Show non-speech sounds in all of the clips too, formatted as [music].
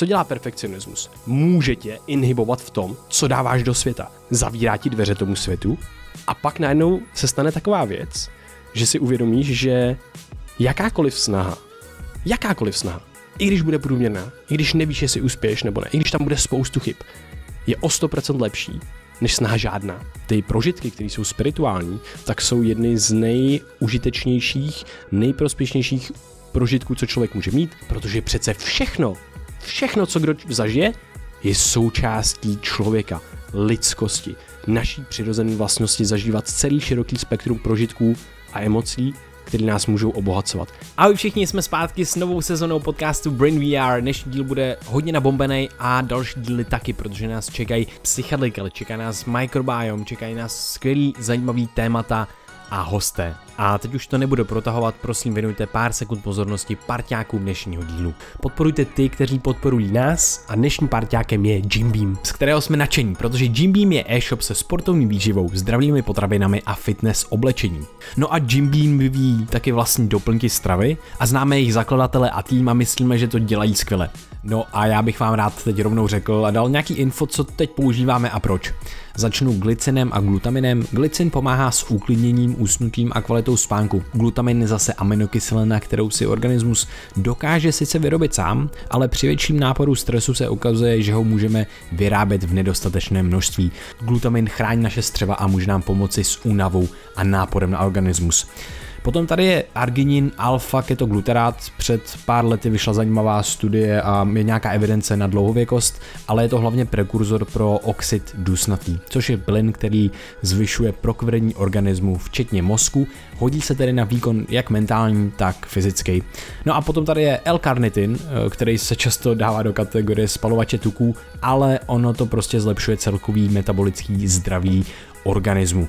Co dělá perfekcionismus? Může tě inhibovat v tom, co dáváš do světa. Zavírá ti dveře tomu světu a pak najednou se stane taková věc, že si uvědomíš, že jakákoliv snaha, jakákoliv snaha, i když bude průměrná, i když nevíš, jestli uspěješ nebo ne, i když tam bude spoustu chyb, je o 100% lepší, než snaha žádná. Ty prožitky, které jsou spirituální, tak jsou jedny z nejužitečnějších, nejprospěšnějších prožitků, co člověk může mít, protože přece všechno, všechno, co kdo zažije, je součástí člověka, lidskosti, naší přirozené vlastnosti zažívat celý široký spektrum prožitků a emocí, které nás můžou obohacovat. Ahoj všichni, jsme zpátky s novou sezonou podcastu Brain VR. Dnešní díl bude hodně nabombený a další díly taky, protože nás čekají psychedelika, čeká nás microbiome, čekají nás skvělý, zajímavý témata a hosté. A teď už to nebudu protahovat, prosím věnujte pár sekund pozornosti parťákům dnešního dílu. Podporujte ty, kteří podporují nás a dnešním parťákem je Jim Beam, z kterého jsme nadšení, protože Jim Beam je e-shop se sportovní výživou, zdravými potravinami a fitness oblečením. No a Jim Beam vyvíjí taky vlastní doplňky stravy a známe jejich zakladatele a tým a myslíme, že to dělají skvěle. No a já bych vám rád teď rovnou řekl a dal nějaký info, co teď používáme a proč. Začnu glycinem a glutaminem. Glycin pomáhá s uklidněním, usnutím a kvalitou spánku. Glutamin je zase aminokyselina, kterou si organismus dokáže sice vyrobit sám, ale při větším náporu stresu se ukazuje, že ho můžeme vyrábět v nedostatečném množství. Glutamin chrání naše střeva a může nám pomoci s únavou a náporem na organismus. Potom tady je arginin alfa ketogluterát. Před pár lety vyšla zajímavá studie a je nějaká evidence na dlouhověkost, ale je to hlavně prekurzor pro oxid dusnatý, což je plyn, který zvyšuje prokvedení organismu, včetně mozku. Hodí se tedy na výkon jak mentální, tak fyzický. No a potom tady je L-karnitin, který se často dává do kategorie spalovače tuků, ale ono to prostě zlepšuje celkový metabolický zdraví organismu.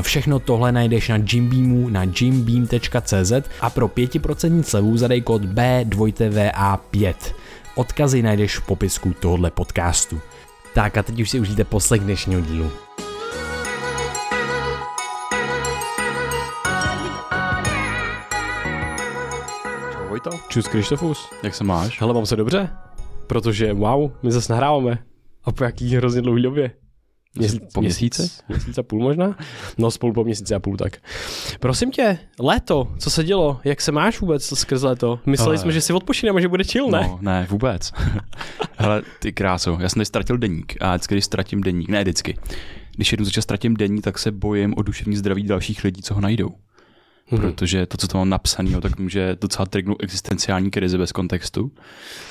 Všechno tohle najdeš na Jimbeamu na jimbeam.cz a pro 5% slevu zadej kód B2VA5. Odkazy najdeš v popisku tohohle podcastu. Tak a teď už si užijte poslech dnešního dílu. Čau Vojto. Čus Krištofus. Jak se máš? Hele, mám se dobře, protože wow, my zase nahráváme. A po jaký hrozně dlouhý době. Měsíc, po měsíci? Měsíc, a půl možná? No spolu po měsíci a půl tak. Prosím tě, léto, co se dělo? Jak se máš vůbec skrz léto? Mysleli Ale... jsme, že si odpočineme, že bude chill, ne? No, ne, vůbec. [laughs] Hele, ty kráso, já jsem tady ztratil deník a vždycky, když ztratím deník, ne vždycky, když jednou začal ztratím deník, tak se bojím o duševní zdraví dalších lidí, co ho najdou. Hmm. Protože to, co to mám napsané, tak může docela trignout existenciální krizi bez kontextu.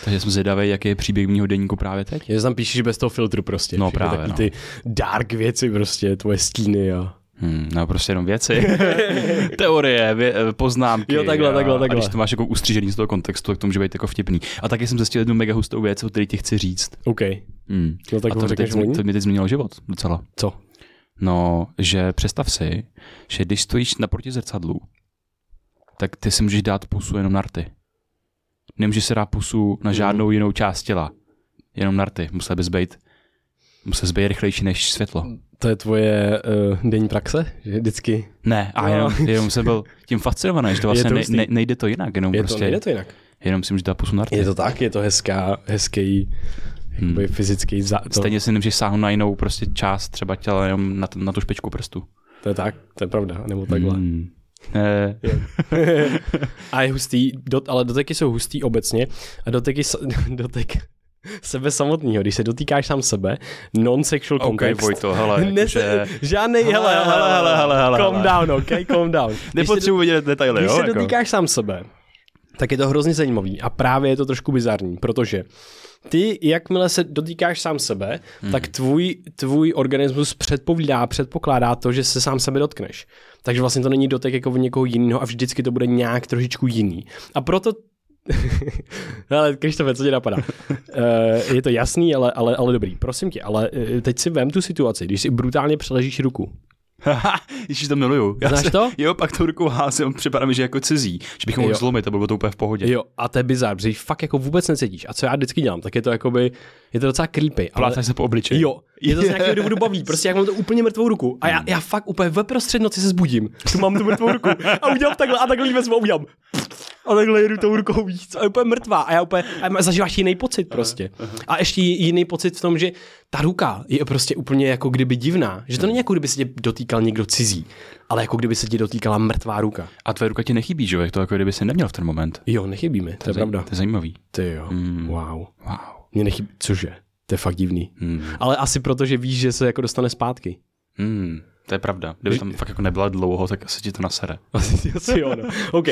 Takže jsem zvědavý, jaký je příběh mého deníku právě teď. Je tam píšeš bez toho filtru prostě. No právě, no. ty dark věci prostě, tvoje stíny a... Hmm, no prostě jenom věci. [laughs] Teorie, vě, poznámky. Jo, takhle, a, takhle, takhle. A když to máš jako ustřížený z toho kontextu, tak to může být jako vtipný. A taky jsem zjistil jednu mega hustou věc, o který ti chci říct. OK. Hmm. No tak a to, mi teď, to mi teď změnilo život docela. Co? No, že představ si, že když stojíš naproti zrcadlu, tak ty si můžeš dát pusu jenom na rty. Nemůžeš si dát pusu na žádnou jinou část těla. Jenom na rty. Musel bys být, musel být rychlejší než světlo. To je tvoje uh, denní praxe? Že vždycky... Ne, a jenom, jenom jsem byl [laughs] tím fascinovaný, že to vlastně to ne, ne, nejde to jinak. Jenom Je prostě, to, nejde to jinak. Jenom si můžeš dát pusu na rty. Je to tak, je to hezká, hezký, jakoby fyzický za, to, Stejně si nemůžeš sáhnout na jinou prostě část třeba těla, jenom na, t- na tu špičku prstu. to je tak, to je pravda, nebo takhle. Hmm. Eh, [laughs] a je hustý, dot, ale doteky jsou hustý obecně a doteky, [laughs] dotek sebe samotného, když se dotýkáš sám sebe, non-sexual context. Vojto, hele, [laughs] Ne, jakože... žádnej, hele, hele, hele, hele, hele, hele, calm down, ok, calm down. Nepotřebuji vidět detaily, Když jo? se jako. dotýkáš sám sebe, tak je to hrozně zajímavý a právě je to trošku bizarní, protože ty, jakmile se dotýkáš sám sebe, hmm. tak tvůj, tvůj organismus předpovídá, předpokládá to, že se sám sebe dotkneš. Takže vlastně to není dotek jako někoho jiného a vždycky to bude nějak trošičku jiný. A proto [laughs] ale Krištofe, co tě napadá? uh, [laughs] je to jasný, ale, ale, ale dobrý. Prosím tě, ale uh, teď si vem tu situaci, když si brutálně přeležíš ruku. [laughs] Ježíš, to miluju. Já Znáš se, to? [laughs] Jo, pak tou rukou házím, připadá mi, že jako cizí, že bych ho mohl zlomit a bylo by to úplně v pohodě. Jo, a to je bizar, protože fakt jako vůbec necítíš. A co já vždycky dělám, tak je to jakoby, Je to docela creepy. Ale... Plácáš se po obličeji. Jo, je to z [laughs] nějakého důvodu baví, prostě jak mám to úplně mrtvou ruku. A já, já fakt úplně ve prostřed noci se zbudím. Tu mám tu mrtvou ruku a udělám takhle a takhle ji vezmu a udělám. A takhle jedu tou rukou víc. A je úplně mrtvá. A já úplně, a zažíváš jiný pocit prostě. A ještě jiný pocit v tom, že ta ruka je prostě úplně jako kdyby divná. Že to není jako kdyby se tě dotýkal někdo cizí, ale jako kdyby se tě dotýkala mrtvá ruka. A tvoje ruka ti nechybí, že jo? Je to jako kdyby si neměl v ten moment. Jo, nechybí mi, to je pravda. To je zajímavý. Ty jo, Mm. wow. Wow. Mě nechybí, cože? To je fakt divný. Hmm. Ale asi proto, že víš, že se jako dostane zpátky. Hmm. To je pravda. Kdyby tam fakt jako nebyla dlouho, tak asi ti to nasere. [laughs] Asi, asi jo, no. OK,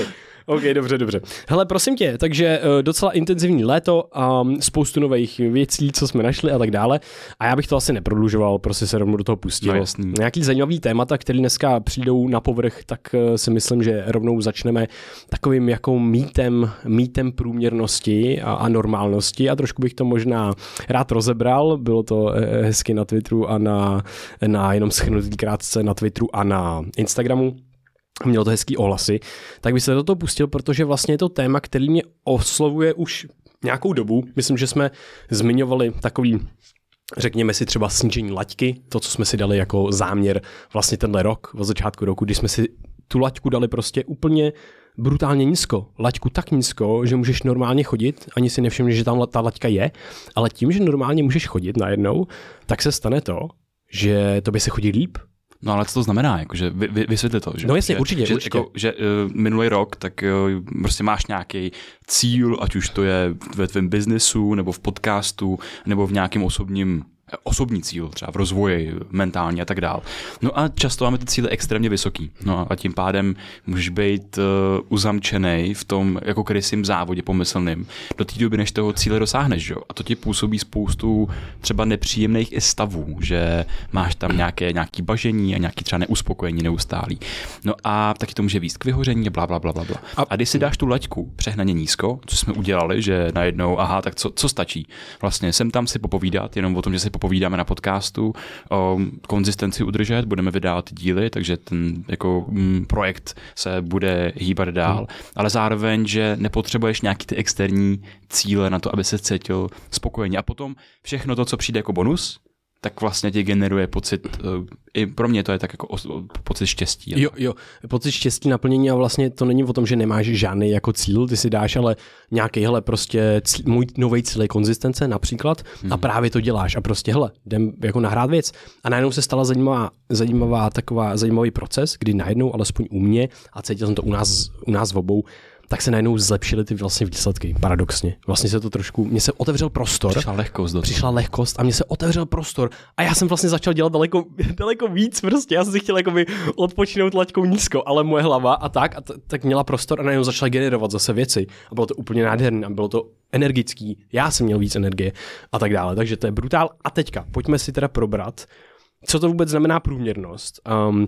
OK, dobře, dobře. Hele, prosím tě, takže uh, docela intenzivní léto, um, spoustu nových věcí, co jsme našli a tak dále. A já bych to asi neprodlužoval, prostě se rovnou do toho pustil. No, jasný. Nějaký zajímavý témata, které dneska přijdou na povrch, tak uh, si myslím, že rovnou začneme takovým jako mýtem, mýtem průměrnosti a, a normálnosti a trošku bych to možná rád rozebral. Bylo to eh, hezky na Twitteru a na, na jenom schrnutý krátce na Twitteru a na Instagramu mělo to hezký ohlasy, tak bych se do toho pustil, protože vlastně je to téma, který mě oslovuje už nějakou dobu. Myslím, že jsme zmiňovali takový řekněme si třeba snížení laťky, to, co jsme si dali jako záměr vlastně tenhle rok, od začátku roku, kdy jsme si tu laťku dali prostě úplně brutálně nízko. Laťku tak nízko, že můžeš normálně chodit, ani si nevšimneš, že tam ta laťka je, ale tím, že normálně můžeš chodit najednou, tak se stane to, že to by se chodí líp, No ale co to znamená? Jakože vy, vy, vysvětli to. Že, No jasně, že, určitě, že, určitě. Jako, že uh, minulý rok, tak uh, prostě máš nějaký cíl, ať už to je ve tvém biznesu, nebo v podcastu, nebo v nějakém osobním osobní cíl, třeba v rozvoji, mentálně a tak dál. No a často máme ty cíle extrémně vysoký. No a tím pádem můžeš být uh, uzamčený v tom jako krysím závodě pomyslným do té doby, než toho cíle dosáhneš. Jo? A to ti působí spoustu třeba nepříjemných i stavů, že máš tam nějaké nějaký bažení a nějaký třeba neuspokojení neustálý. No a taky to může víc k vyhoření a bla, bla, bla, bla, bla. A, a když si dáš tu laťku přehnaně nízko, co jsme udělali, že najednou, aha, tak co, co stačí? Vlastně jsem tam si popovídat jenom o tom, že si popovídáme na podcastu, o konzistenci udržet, budeme vydávat díly, takže ten jako mm, projekt se bude hýbat dál, hmm. ale zároveň, že nepotřebuješ nějaký ty externí cíle na to, aby se cítil spokojeně. A potom všechno to, co přijde jako bonus, tak vlastně ti generuje pocit, uh, i pro mě to je tak jako pocit štěstí. Jo, jo, pocit štěstí, naplnění a vlastně to není o tom, že nemáš žádný jako cíl, ty si dáš ale nějaký, hele, prostě cíl, můj nový cíl je konzistence například hmm. a právě to děláš a prostě, hele, jdem jako nahrát věc a najednou se stala zajímavá, zajímavá taková, zajímavý proces, kdy najednou, alespoň u mě a cítil jsem to u nás, u nás v obou, tak se najednou zlepšily ty vlastně výsledky, paradoxně. Vlastně se to trošku, mně se otevřel prostor. Přišla lehkost do. Přišla lehkost a mně se otevřel prostor a já jsem vlastně začal dělat daleko, [laughs] daleko víc prostě. Já jsem si chtěl jakoby odpočinout laťkou nízko, ale moje hlava a tak, a t- tak měla prostor a najednou začala generovat zase věci. A bylo to úplně nádherné a bylo to energický. Já jsem měl víc energie a tak dále. Takže to je brutál. A teďka, pojďme si teda probrat, co to vůbec znamená průměrnost? Um,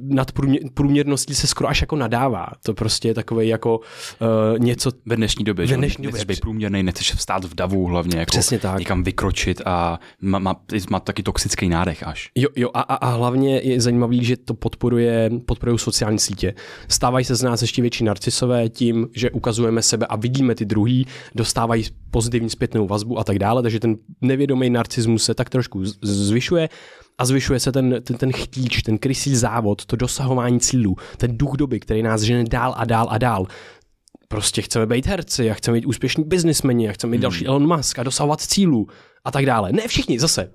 nad průměr, průměrností se skoro až jako nadává. To prostě je takové jako uh, něco... Ve dnešní době, Ve že? dnešní době. Nechceš být průměrný, nechceš vstát v davu hlavně, jako Přesně tak. někam vykročit a má, má, má taky toxický nádech až. Jo, jo a, a, a hlavně je zajímavý, že to podporuje, podporují sociální sítě. Stávají se z nás ještě větší narcisové tím, že ukazujeme sebe a vidíme ty druhý, dostávají pozitivní zpětnou vazbu a tak dále, takže ten nevědomý narcismus se tak trošku zvyšuje a zvyšuje se ten, ten, ten chtíč, ten krysí závod, to dosahování cílů, ten duch doby, který nás žene dál a dál a dál. Prostě chceme být herci, a chceme být úspěšní biznismeni, a chceme být další Elon Musk a dosahovat cílů a tak dále. Ne všichni, zase.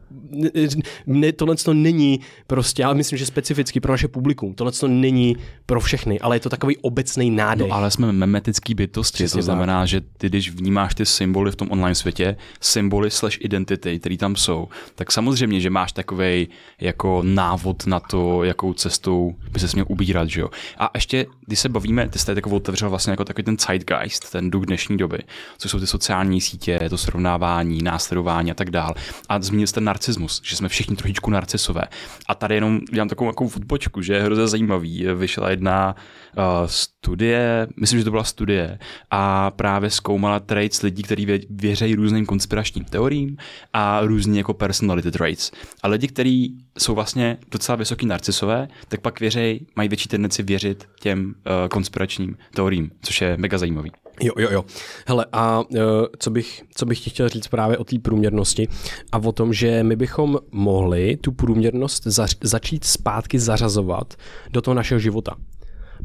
Ne, tohle to není prostě, ale myslím, že specificky pro naše publikum. Tohle to není pro všechny, ale je to takový obecný nádech. No ale jsme memetický bytosti, Přesně to znamená, že ty, když vnímáš ty symboly v tom online světě, symboly slash identity, které tam jsou, tak samozřejmě, že máš takový jako návod na to, jakou cestou by se měl ubírat, že jo. A ještě, když se bavíme, ty jste takovou otevřel vlastně jako takový ten zeitgeist, ten duch dnešní doby, což jsou ty sociální sítě, to srovnávání, následování a tak dál. A zmínil jste narcismus, že jsme všichni trošičku narcisové. A tady jenom dělám takovou takovou odbočku, že je hrozně zajímavý. Vyšla jedna uh, studie, myslím, že to byla studie, a právě zkoumala traits lidí, kteří vě, věřejí různým konspiračním teoriím a různě jako personality traits. A lidi, kteří jsou vlastně docela vysoký narcisové, tak pak věřej, mají větší tendenci věřit těm uh, konspiračním teoriím, což je mega zajímavý. Jo, jo, jo. Hele, a uh, co, bych, co bych ti chtěl říct právě o té průměrnosti a o tom, že my bychom mohli tu průměrnost zař- začít zpátky zařazovat do toho našeho života.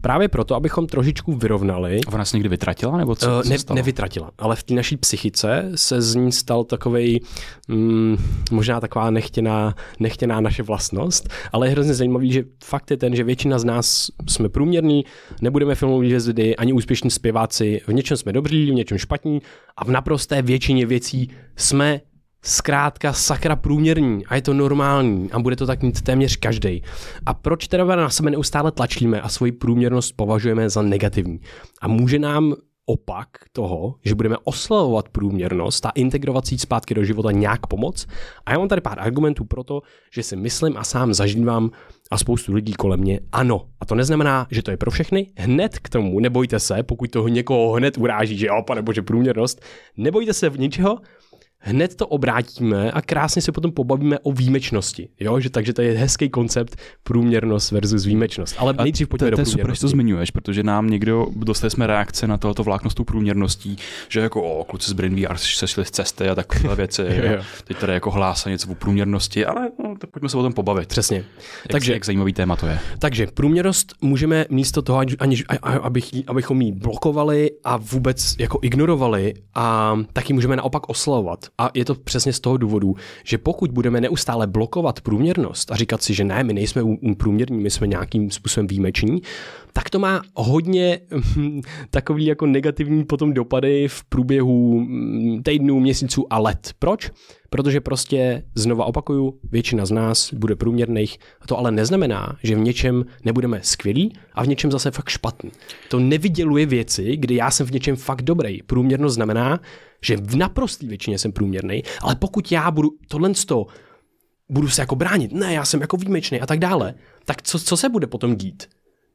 Právě proto, abychom trošičku vyrovnali. A ona se někdy vytratila, nebo co? Uh, ne, stalo? nevytratila, ale v té naší psychice se z ní stal takovej, mm, možná taková nechtěná, nechtěná naše vlastnost, ale je hrozně zajímavý, že fakt je ten, že většina z nás jsme průměrní, nebudeme filmové hvězdy, ani úspěšní zpěváci, v něčem jsme dobří, v něčem špatní a v naprosté většině věcí jsme zkrátka sakra průměrní a je to normální a bude to tak mít téměř každý. A proč teda na sebe neustále tlačíme a svoji průměrnost považujeme za negativní? A může nám opak toho, že budeme oslavovat průměrnost a integrovat si zpátky do života nějak pomoc. A já mám tady pár argumentů pro to, že si myslím a sám zažívám a spoustu lidí kolem mě ano. A to neznamená, že to je pro všechny. Hned k tomu nebojte se, pokud toho někoho hned uráží, že jo, pane bože, průměrnost, nebojte se v ničeho, hned to obrátíme a krásně se potom pobavíme o výjimečnosti. Jo? Že, takže to je hezký koncept průměrnost versus výjimečnost. Ale A nejdřív pojďme to, to je super, že to zmiňuješ, protože nám někdo, dostali jsme reakce na tohoto vlákno s tou průměrností, že jako o, kluci z Brain VR se šli z cesty a takové věci. [laughs] Jo, teď tady jako hlásá něco o průměrnosti, ale no, tak pojďme se o tom pobavit. Přesně. Jak, Takže- jak zajímavý téma to je. Takže průměrnost můžeme místo toho, aniž, abych, abychom ji blokovali a vůbec jako ignorovali, a taky můžeme naopak oslavovat. A je to přesně z toho důvodu, že pokud budeme neustále blokovat průměrnost a říkat si, že ne, my nejsme průměrní, my jsme nějakým způsobem výjimeční, tak to má hodně hm, takový jako negativní potom dopady v průběhu hm, týdnů, měsíců a let. Proč? Protože prostě, znova opakuju, většina z nás bude průměrných. To ale neznamená, že v něčem nebudeme skvělí a v něčem zase fakt špatný. To nevyděluje věci, kdy já jsem v něčem fakt dobrý. Průměrnost znamená, že v naprosté většině jsem průměrný, ale pokud já budu tohle to budu se jako bránit, ne, já jsem jako výjimečný a tak dále, tak co, co se bude potom dít?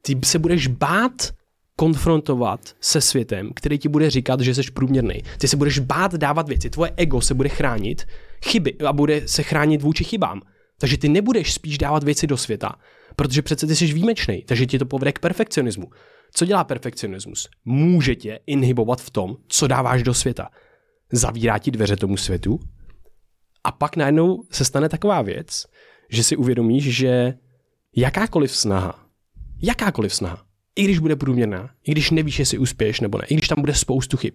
Ty se budeš bát konfrontovat se světem, který ti bude říkat, že jsi průměrný. Ty se budeš bát dávat věci, tvoje ego se bude chránit chyby a bude se chránit vůči chybám. Takže ty nebudeš spíš dávat věci do světa, protože přece ty jsi výjimečný, takže ti to povede k perfekcionismu. Co dělá perfekcionismus? Může tě inhibovat v tom, co dáváš do světa. Zavírá ti dveře tomu světu a pak najednou se stane taková věc, že si uvědomíš, že jakákoliv snaha, jakákoliv snaha, i když bude průměrná, i když nevíš, jestli uspěješ nebo ne, i když tam bude spoustu chyb,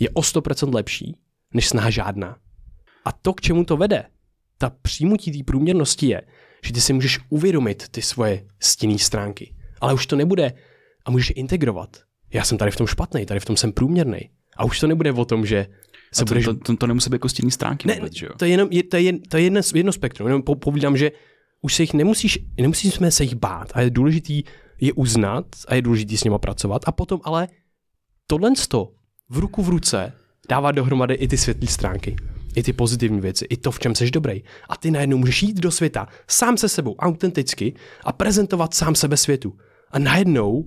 je o 100% lepší, než snaha žádná. A to, k čemu to vede, ta přijmutí té průměrnosti je, že ty si můžeš uvědomit ty svoje stinné stránky. Ale už to nebude a můžeš je integrovat. Já jsem tady v tom špatný, tady v tom jsem průměrný. A už to nebude o tom, že se A to, budeš to, to, to nemusí být jako stěný stránky ne, vůbec, že jo? to je jenom, je, to je, to je jedno, jedno spektrum, jenom po, povídám, že už se jich nemusíš, nemusíme se jich bát a je důležitý je uznat a je důležitý s nima pracovat a potom ale tohle v ruku v ruce dává dohromady i ty světlé stránky, i ty pozitivní věci, i to, v čem jsi dobrý. A ty najednou můžeš jít do světa sám se sebou, autenticky a prezentovat sám sebe světu. A najednou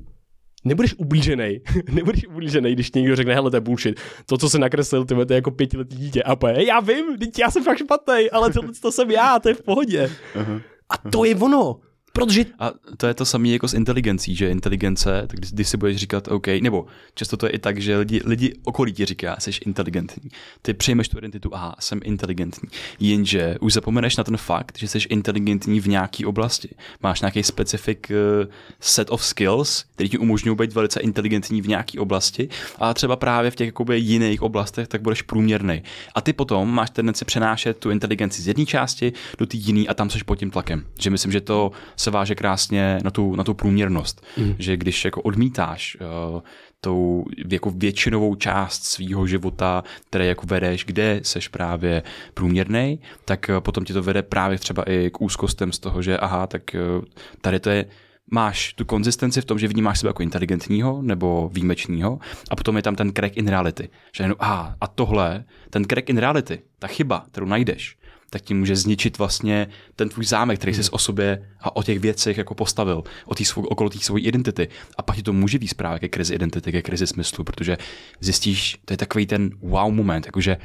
nebudeš ublížený. [laughs] nebudeš ublížený, když někdo řekne, hele, to je bullshit. To, co se nakreslil, ty to je jako pětiletý dítě. A poje, já vím, teď já jsem fakt špatný, ale tohle to jsem já, to je v pohodě. A to je ono. Protože A to je to samé jako s inteligencí, že inteligence, tak když, když si budeš říkat OK, nebo často to je i tak, že lidi, lidi okolí ti říká, jsi inteligentní. Ty přijmeš tu identitu, aha, jsem inteligentní. Jenže už zapomeneš na ten fakt, že jsi inteligentní v nějaké oblasti. Máš nějaký specific uh, set of skills, který ti umožňují být velice inteligentní v nějaké oblasti a třeba právě v těch jakoby, jiných oblastech tak budeš průměrný. A ty potom máš tendenci přenášet tu inteligenci z jedné části do té jiné a tam seš pod tím tlakem. Že myslím, že to se váže krásně na tu, na tu průměrnost. Mm. Že když jako odmítáš uh, tou jako většinovou část svýho života, které jako vedeš, kde seš právě průměrný, tak uh, potom ti to vede právě třeba i k úzkostem z toho, že aha, tak uh, tady to je máš tu konzistenci v tom, že vnímáš sebe jako inteligentního nebo výjimečného a potom je tam ten crack in reality. Že jenom, aha, a tohle, ten crack in reality, ta chyba, kterou najdeš, tak ti může zničit vlastně ten tvůj zámek, který jsi o sobě a o těch věcech jako postavil, o tý svou, okolo té svojí identity. A pak ti to může být právě ke krizi identity, ke krizi smyslu, protože zjistíš, to je takový ten wow moment, jakože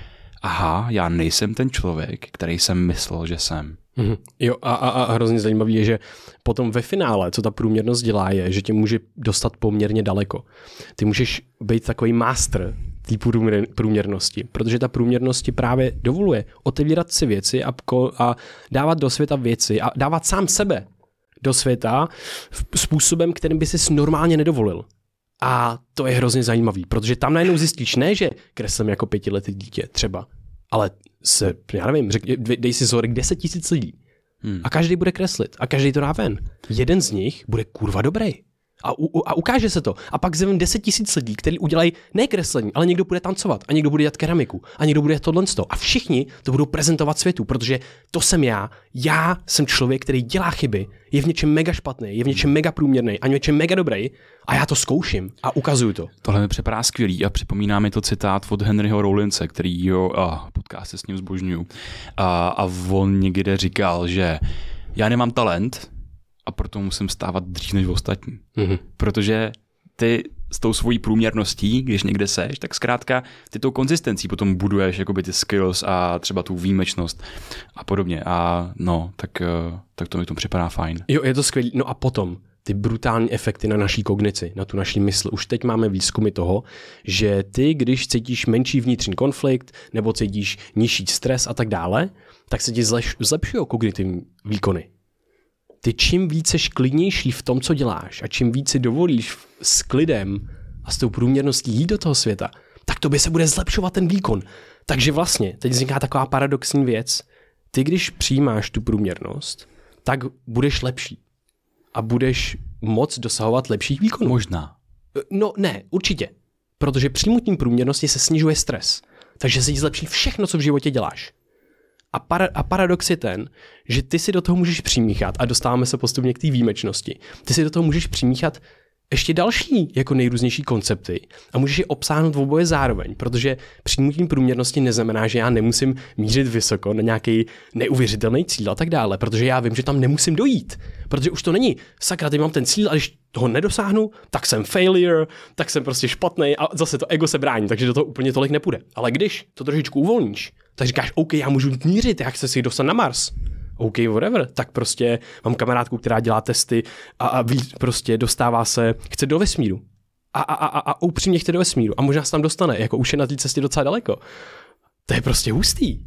aha, já nejsem ten člověk, který jsem myslel, že jsem. Mhm. Jo, a, a, a hrozně zajímavý je, že potom ve finále, co ta průměrnost dělá, je, že tě může dostat poměrně daleko. Ty můžeš být takový master té průměr- průměrnosti, protože ta průměrnosti právě dovoluje otevírat si věci a, a dávat do světa věci a dávat sám sebe do světa způsobem, kterým by si normálně nedovolil. A to je hrozně zajímavý, protože tam najednou zjistíš, ne, že kreslím jako pětiletý dítě třeba, ale se, já nevím, řek, dej si vzorek 10 tisíc lidí. Hmm. A každý bude kreslit a každý to dá ven. Jeden z nich bude kurva dobrý. A, u, a ukáže se to. A pak zjevím 10 tisíc lidí, kteří udělají ne kreslení, ale někdo bude tancovat a někdo bude dělat keramiku a někdo bude dělat tohle. A všichni to budou prezentovat světu, protože to jsem já. Já jsem člověk, který dělá chyby, je v něčem mega špatný, je v něčem mega průměrný a v něčem mega dobrý a já to zkouším a ukazuju to. Tohle mi připadá skvělý a připomíná mi to citát od Henryho Rowlince, který jo, a podcast se s ním zbožňuju. A, a on někde říkal, že já nemám talent a proto musím stávat dřív než ostatní. Mhm. Protože ty s tou svojí průměrností, když někde seš, tak zkrátka ty tou konzistencí potom buduješ jakoby ty skills a třeba tu výjimečnost a podobně. A no, tak, eh, tak to mi to připadá fajn. Jo, je to skvělé. No a potom ty brutální efekty na naší kognici, na tu naší mysl. Už teď máme výzkumy toho, že ty, když cítíš menší vnitřní konflikt nebo cítíš nižší stres a tak dále, tak se ti zlepšují kognitivní výkony. Ty čím více seš klidnější v tom, co děláš a čím více dovolíš s klidem a s tou průměrností jít do toho světa, tak tobě se bude zlepšovat ten výkon. Takže vlastně teď vzniká taková paradoxní věc. Ty, když přijímáš tu průměrnost, tak budeš lepší a budeš moc dosahovat lepších výkonů. Možná. No ne, určitě. Protože přijmutím průměrnosti se snižuje stres. Takže se ti zlepší všechno, co v životě děláš. A, para, a paradox je ten, že ty si do toho můžeš přimíchat, a dostáváme se postupně k té výjimečnosti, ty si do toho můžeš přimíchat ještě další jako nejrůznější koncepty a můžeš je obsáhnout v oboje zároveň, protože přijmutím průměrnosti neznamená, že já nemusím mířit vysoko na nějaký neuvěřitelný cíl a tak dále, protože já vím, že tam nemusím dojít, protože už to není sakra, teď mám ten cíl a když toho nedosáhnu, tak jsem failure, tak jsem prostě špatný a zase to ego se brání, takže do toho úplně tolik nepůjde. Ale když to trošičku uvolníš, tak říkáš, OK, já můžu mířit, já chci si dostat na Mars. OK, whatever, tak prostě mám kamarádku, která dělá testy a, a ví, prostě dostává se, chce do vesmíru. A, a, a, a upřímně chce do vesmíru. A možná se tam dostane, jako už je na té cestě docela daleko. To je prostě hustý.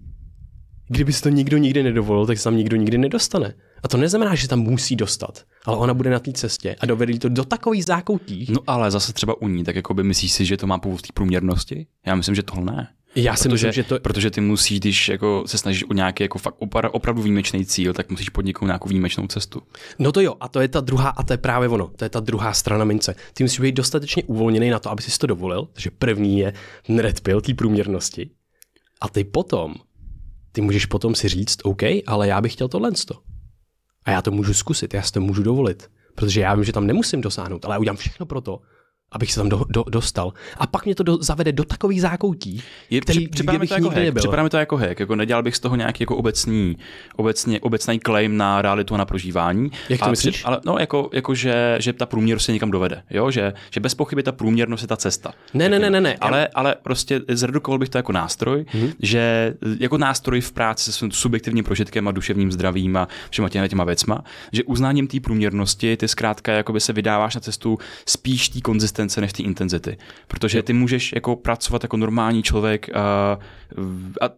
Kdyby si to nikdo nikdy nedovolil, tak se tam nikdo nikdy nedostane. A to neznamená, že tam musí dostat, ale ona bude na té cestě a dovede to do takových zákoutí. No ale zase třeba u ní, tak jako by myslíš si, že to má původ v té průměrnosti? Já myslím, že tohle ne. Já si Protože, myslím, že to... protože ty musíš, když jako se snažíš o nějaký jako fakt opra- opravdu výjimečný cíl, tak musíš podniknout nějakou výjimečnou cestu. No to jo, a to je ta druhá, a to je právě ono, to je ta druhá strana mince. Ty musíš být dostatečně uvolněný na to, aby si to dovolil, takže první je red pill té průměrnosti. A ty potom, ty můžeš potom si říct, OK, ale já bych chtěl tohle. A já to můžu zkusit, já si to můžu dovolit. Protože já vím, že tam nemusím dosáhnout, ale já udělám všechno pro to, abych se tam do, do, dostal. A pak mě to do, zavede do takových zákoutí, Je, který, při- připadá mi kdybych to jako nikdy hack, nebyl. připadá mi to jako hack, jako nedělal bych z toho nějaký jako obecný, obecně, obecný claim na realitu a na prožívání. Jak to ale myslíš? ale no, jako, jako že, že, ta průměrnost se někam dovede, jo? Že, že bez pochyby ta průměrnost je ta cesta. Ne, ne, ne, ne, ne. Ale, ale prostě zredukoval bych to jako nástroj, hmm. že jako nástroj v práci se svým subjektivním prožitkem a duševním zdravím a všema těma, těma věcma, že uznáním té průměrnosti ty zkrátka jakoby se vydáváš na cestu spíš té konzistence než té intenzity. Protože ty můžeš jako pracovat jako normální člověk a, a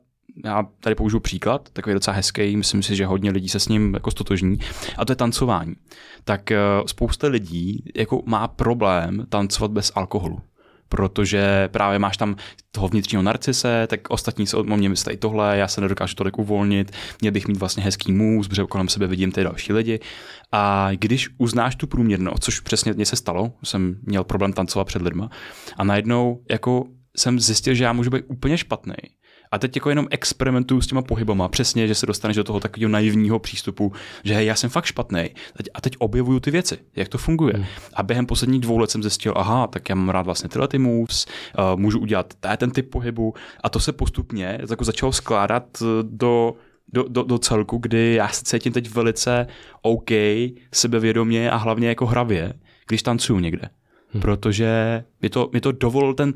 já tady použiju příklad, takový docela hezký, myslím si, že hodně lidí se s ním jako stotožní, a to je tancování. Tak eh, spousta lidí jako má problém tancovat bez alkoholu protože právě máš tam toho vnitřního narcise, tak ostatní se o mě myslí tohle, já se nedokážu tolik uvolnit, měl bych mít vlastně hezký můz, protože kolem sebe vidím ty další lidi. A když uznáš tu průměrnost, což přesně mně se stalo, jsem měl problém tancovat před lidma, a najednou jako jsem zjistil, že já můžu být úplně špatný. A teď jako jenom experimentuju s těma pohybama, přesně, že se dostaneš do toho takového naivního přístupu, že hej, já jsem fakt špatný. A teď objevuju ty věci, jak to funguje. Hmm. A během posledních dvou let jsem zjistil, aha, tak já mám rád vlastně tyhle ty moves, uh, můžu udělat ten typ pohybu a to se postupně jako začalo skládat eh, do do, do, do celku, kdy já se cítím teď velice OK, sebevědomě a hlavně jako hravě, když tancuju někde. Hmm. Protože mi to, mi to dovolil ten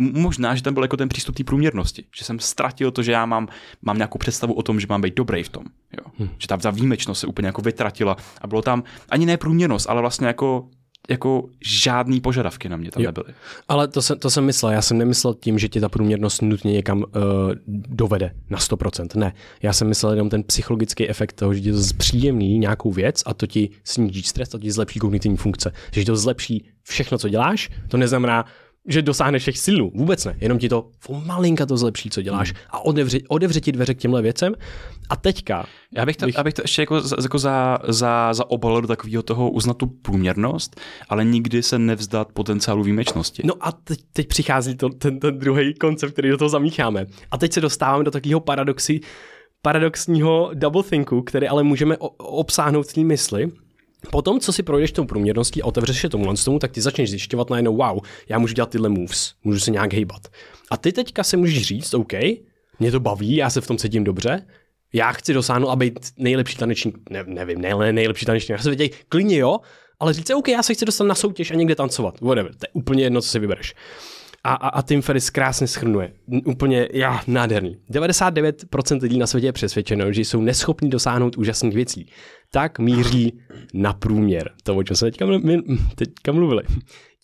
možná, že tam byl jako ten přístup té průměrnosti, že jsem ztratil to, že já mám, mám nějakou představu o tom, že mám být dobrý v tom. Jo. Hmm. Že ta, ta výjimečnost se úplně jako vytratila a bylo tam ani ne průměrnost, ale vlastně jako jako žádný požadavky na mě tam jo. nebyly. Ale to, se, to jsem myslel, já jsem nemyslel tím, že ti ta průměrnost nutně někam uh, dovede na 100%, ne. Já jsem myslel jenom ten psychologický efekt toho, že ti to zpříjemní nějakou věc a to ti sníží stres, to ti zlepší kognitivní funkce, že ti to zlepší všechno, co děláš, to neznamená, že dosáhneš všech silů. Vůbec ne. Jenom ti to malinka to zlepší, co děláš. A odevře, odevře ti dveře k těmhle věcem. A teďka... Já bych to, bych... Abych to ještě jako, za, jako za, za, za obal do takového toho uznat tu průměrnost, ale nikdy se nevzdat potenciálu výjimečnosti. No a teď, teď přichází to, ten, ten druhý koncept, který do toho zamícháme. A teď se dostáváme do takového paradoxy, paradoxního double thinku, který ale můžeme obsáhnout té mysli, Potom, co si projdeš tou průměrností a otevřeš se tomu tomu, tak ty začneš zjišťovat najednou, wow, já můžu dělat tyhle moves, můžu se nějak hejbat. A ty teďka se můžeš říct, OK, mě to baví, já se v tom cítím dobře, já chci dosáhnout a být nejlepší tanečník, ne, nevím, ne, nejlepší tanečník na světě, klidně jo, ale říct, OK, já se chci dostat na soutěž a někde tancovat, whatever, to je úplně jedno, co si vybereš. A, a, a Tim Ferris krásně schrnuje. Úplně, já, nádherný. 99% lidí na světě je přesvědčeno, že jsou neschopní dosáhnout úžasných věcí. Tak míří na průměr. To, o čem jsme teďka, teďka mluvili.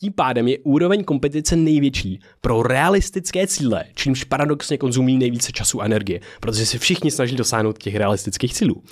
Tím pádem je úroveň kompetice největší pro realistické cíle, čímž paradoxně konzumují nejvíce času a energie, protože se všichni snaží dosáhnout těch realistických cílů.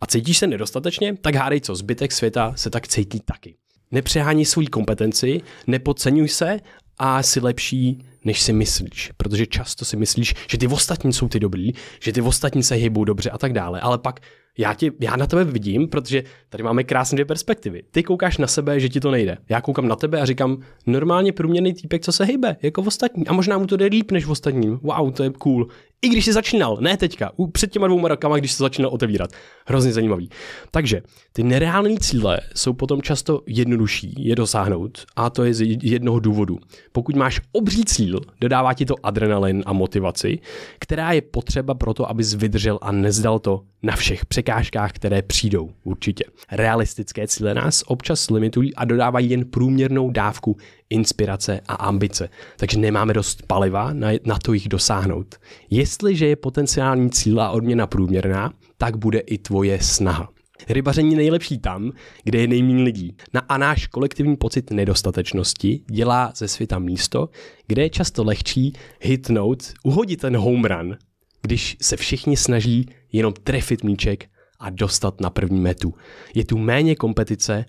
A cítíš se nedostatečně, tak hádej co, zbytek světa se tak cítí taky. Nepřehání svou kompetenci, nepodceňuj se a jsi lepší, než si myslíš. Protože často si myslíš, že ty ostatní jsou ty dobrý, že ty ostatní se hýbou dobře a tak dále. Ale pak já, tě, já na tebe vidím, protože tady máme krásné dvě perspektivy. Ty koukáš na sebe, že ti to nejde. Já koukám na tebe a říkám, normálně průměrný týpek, co se hýbe, jako v ostatní. A možná mu to jde líp než v ostatním. Wow, to je cool. I když jsi začínal, ne teďka, před těma dvouma rokama, když se začínal otevírat. Hrozně zajímavý. Takže ty nereální cíle jsou potom často jednodušší je dosáhnout a to je z jednoho důvodu. Pokud máš obří cíl, dodává ti to adrenalin a motivaci, která je potřeba pro to, abys vydržel a nezdal to na všech překážkách, které přijdou, určitě. Realistické cíle nás občas limitují a dodávají jen průměrnou dávku inspirace a ambice, takže nemáme dost paliva na, na to jich dosáhnout. Jestliže je potenciální cíl a odměna průměrná, tak bude i tvoje snaha. Rybaření nejlepší tam, kde je nejméně lidí. Na a náš kolektivní pocit nedostatečnosti dělá ze světa místo, kde je často lehčí hitnout, uhodit ten home run, když se všichni snaží jenom trefit míček a dostat na první metu. Je tu méně kompetice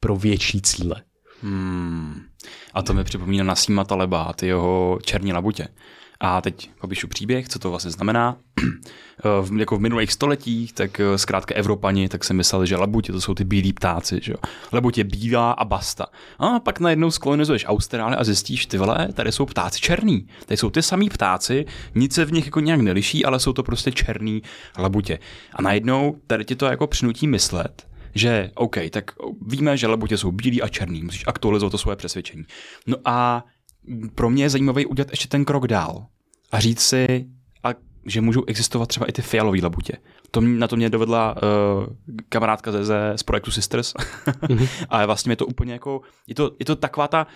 pro větší cíle. Hmm. A to mi připomíná Nasíma Taleba a ty jeho černí labutě. A teď popíšu příběh, co to vlastně znamená. [clears throat] v, jako v minulých stoletích, tak eh, zkrátka Evropani tak se mysleli, že labutě to jsou ty bílí ptáci, že jo. Labutě je bílá a basta. A pak najednou skolonizuješ Austrálii a zjistíš, ty vole, tady jsou ptáci černý. Tady jsou ty samý ptáci, nic se v nich jako nějak neliší, ale jsou to prostě černý labutě. A najednou tady ti to jako přinutí myslet, že OK, tak víme, že labutě jsou bílí a černý, musíš aktualizovat to svoje přesvědčení. No a pro mě je zajímavý udělat ještě ten krok dál a říct si, a že můžou existovat třeba i ty fialové labutě. To mě, na to mě dovedla uh, kamarádka ze, ze z projektu Sisters. mm-hmm. [laughs] a vlastně je to úplně jako, je to, je to taková ta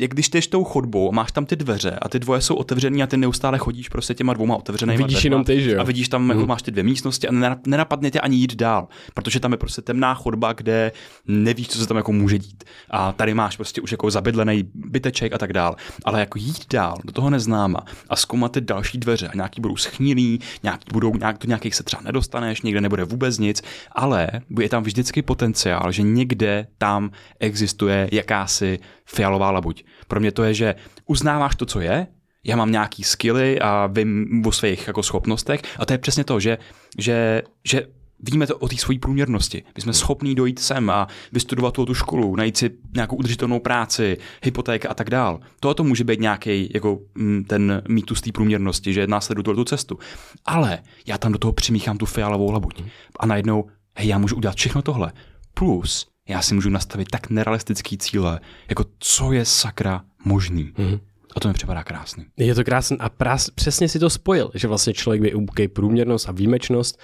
jak když jdeš tou chodbou a máš tam ty dveře a ty dvoje jsou otevřené a ty neustále chodíš prostě těma dvouma otevřenými Vidíš dveřma, jenom ty, že jo? A vidíš tam, mm. jako mhm. máš ty dvě místnosti a nenapadne tě ani jít dál, protože tam je prostě temná chodba, kde nevíš, co se tam jako může dít. A tady máš prostě už jako zabydlený byteček a tak dál. Ale jako jít dál do toho neznáma a zkoumat ty další dveře a nějaký budou schnilý, nějaký budou, nějak, do nějakých se třeba nedostaneš, někde nebude vůbec nic, ale je tam vždycky potenciál, že někde tam existuje jakási fialová labuť. Pro mě to je, že uznáváš to, co je, já mám nějaký skilly a vím o svých jako schopnostech a to je přesně to, že, že, že víme to o té své průměrnosti. My jsme schopní dojít sem a vystudovat tu, školu, najít si nějakou udržitelnou práci, hypotéka a tak dál. Toto může být nějaký jako mm, ten mýtus té průměrnosti, že následuju tu cestu. Ale já tam do toho přimíchám tu fialovou labuť a najednou, hej, já můžu udělat všechno tohle. Plus, já si můžu nastavit tak nerealistický cíle, jako co je sakra možný. Mm-hmm. A to mi připadá krásný. Je to krásný a prás, přesně si to spojil, že vlastně člověk by průměrnost a výjimečnost,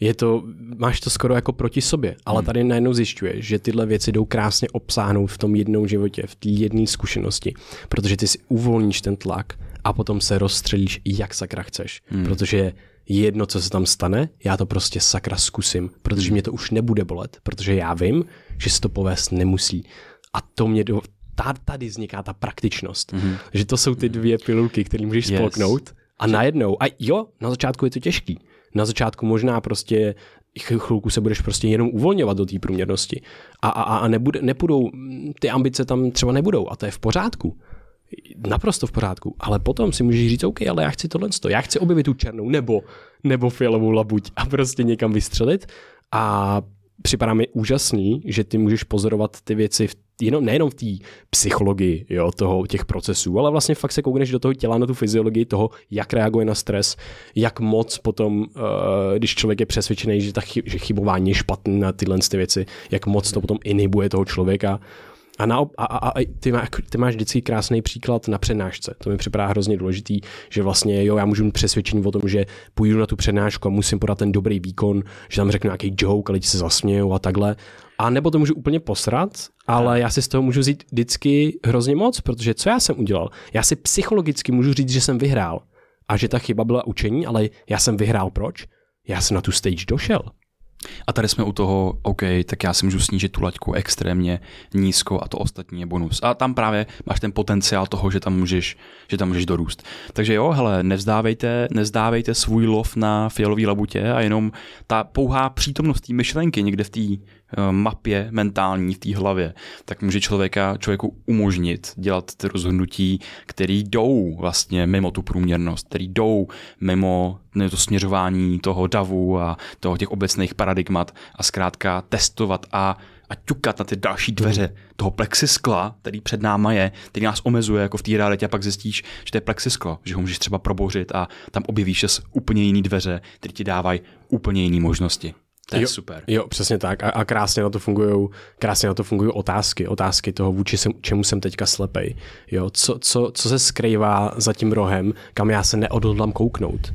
Je to, máš to skoro jako proti sobě, ale Hmm. tady najednou zjišťuješ, že tyhle věci jdou krásně obsáhnout v tom jednou životě, v té jedné zkušenosti, protože ty si uvolníš ten tlak a potom se rozstřelíš, jak sakra chceš, Hmm. protože je jedno, co se tam stane, já to prostě sakra zkusím, protože mě to už nebude bolet, protože já vím, že se to povést nemusí. A to mě do, tady vzniká ta praktičnost, Mhm. že to jsou ty dvě pilulky, které můžeš Yes. spolknout a najednou, a jo, na začátku je to těžký. Na začátku možná prostě ch- chvilku se budeš prostě jenom uvolňovat do té průměrnosti a, a, a nebude, nepůjdou, ty ambice tam třeba nebudou a to je v pořádku. Naprosto v pořádku, ale potom si můžeš říct, OK, ale já chci tohle, já chci objevit tu černou nebo, nebo fialovou labuť a prostě někam vystřelit a připadá mi úžasný, že ty můžeš pozorovat ty věci v, jenom, nejenom v té psychologii jo, toho, těch procesů, ale vlastně fakt se koukneš do toho těla, na tu fyziologii toho, jak reaguje na stres, jak moc potom, uh, když člověk je přesvědčený, že, ta chy, že chybování je špatný na tyhle ty věci, jak moc to potom inhibuje toho člověka. A, na, a, a, a ty, má, ty máš vždycky krásný příklad na přednášce. To mi připadá hrozně důležitý, že vlastně jo, já můžu mít přesvědčení o tom, že půjdu na tu přednášku a musím podat ten dobrý výkon, že tam řeknu nějaký joke a lidi se zasmějou a takhle. A nebo to můžu úplně posrat, ale já si z toho můžu vzít vždycky hrozně moc, protože co já jsem udělal? Já si psychologicky můžu říct, že jsem vyhrál a že ta chyba byla učení, ale já jsem vyhrál proč? Já jsem na tu stage došel. A tady jsme u toho, OK, tak já si můžu snížit tu laťku extrémně nízko a to ostatní je bonus. A tam právě máš ten potenciál toho, že tam můžeš, že tam můžeš dorůst. Takže jo, hele, nevzdávejte, nevzdávejte svůj lov na fialový labutě a jenom ta pouhá přítomnost té myšlenky někde v té mapě mentální, v té hlavě, tak může člověka, člověku umožnit dělat ty rozhodnutí, které jdou vlastně mimo tu průměrnost, které jdou mimo to směřování toho davu a toho těch obecných paradigmat a zkrátka testovat a, a ťukat na ty další dveře toho plexiskla, který před náma je, který nás omezuje jako v té realitě a pak zjistíš, že to je plexisklo, že ho můžeš třeba probořit a tam objevíš se úplně jiný dveře, které ti dávají úplně jiné možnosti. To je jo, super. Jo, přesně tak. A, a krásně na to fungují, krásně na to fungují otázky, otázky toho, vůči jsem, čemu jsem teďka slepej. Jo, co, co, co se skrývá za tím rohem, kam já se neodhodlám kouknout.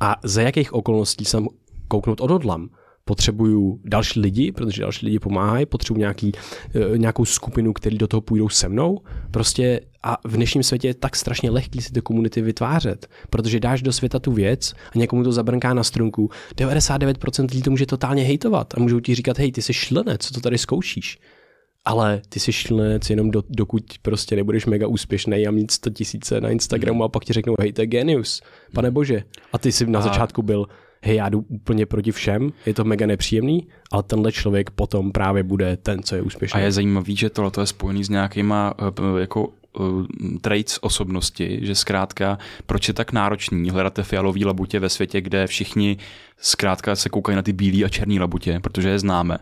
A za jakých okolností jsem kouknout odhodlám. Potřebuju další lidi, protože další lidi pomáhají, potřebuju nějaký, eh, nějakou skupinu, který do toho půjdou se mnou. Prostě a v dnešním světě je tak strašně lehký si ty komunity vytvářet, protože dáš do světa tu věc a někomu to zabrnká na strunku. 99% lidí to může totálně hejtovat a můžou ti říkat, hej, ty jsi šlenec, co to tady zkoušíš? Ale ty jsi šlenec jenom do, dokud prostě nebudeš mega úspěšný a mít 100 tisíce na Instagramu a pak ti řeknou, hej, to je genius, pane bože. A ty jsi na začátku byl, hej, já jdu úplně proti všem, je to mega nepříjemný, ale tenhle člověk potom právě bude ten, co je úspěšný. A je zajímavý, že tohle je spojený s nějakýma eh, jako eh, traits osobnosti, že zkrátka, proč je tak náročný hledat fialový labutě ve světě, kde všichni zkrátka se koukají na ty bílé a černé labutě, protože je známe.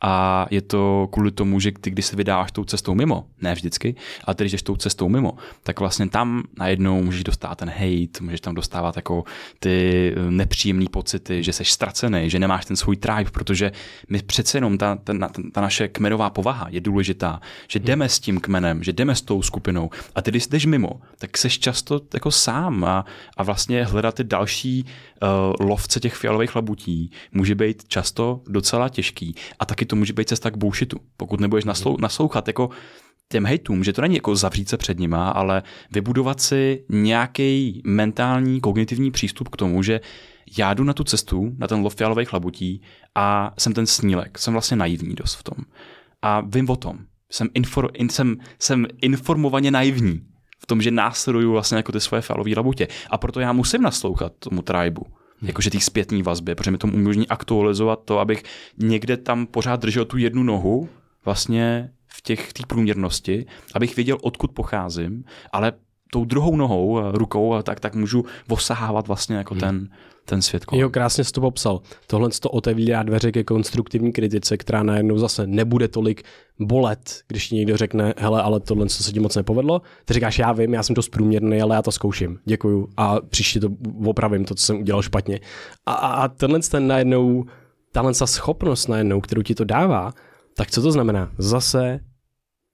A je to kvůli tomu, že ty, když se vydáš tou cestou mimo, ne vždycky, ale když jdeš tou cestou mimo, tak vlastně tam najednou můžeš dostat ten hate, můžeš tam dostávat jako ty nepříjemné pocity, že jsi ztracený, že nemáš ten svůj tribe, protože my přece jenom ta, ta, ta, ta naše kmenová povaha je důležitá, že jdeme s tím kmenem, že jdeme s tou skupinou a ty, když jdeš mimo, tak seš často jako sám a, a vlastně hledat ty další lovce těch fialových labutí může být často docela těžký a taky to může být cesta k bullshitu, pokud nebudeš naslou, naslouchat jako těm hejtům, že to není jako zavřít se před nima, ale vybudovat si nějaký mentální, kognitivní přístup k tomu, že já jdu na tu cestu, na ten lov fialových labutí a jsem ten snílek, jsem vlastně naivní dost v tom. A vím o tom. Jsem, infor, in, jsem, jsem informovaně naivní v tom, že následuju vlastně jako ty svoje fialové labutě. A proto já musím naslouchat tomu tribu. Jakože těch zpětní vazby, protože mi to umožní aktualizovat to, abych někde tam pořád držel tu jednu nohu vlastně v těch té průměrnosti, abych věděl, odkud pocházím, ale tou druhou nohou, eh, rukou, a tak, tak můžu osahávat vlastně jako ten, ten svět kolem. Jo, krásně jsi to popsal. Tohle to otevírá dveře ke konstruktivní kritice, která najednou zase nebude tolik bolet, když ti někdo řekne, hele, ale tohle se ti moc nepovedlo. Ty říkáš, já vím, já jsem to průměrný, ale já to zkouším. Děkuju. A příště to opravím, to, co jsem udělal špatně. A, a, a tenhle ten najednou, tahle ta schopnost najednou, kterou ti to dává, tak co to znamená? Zase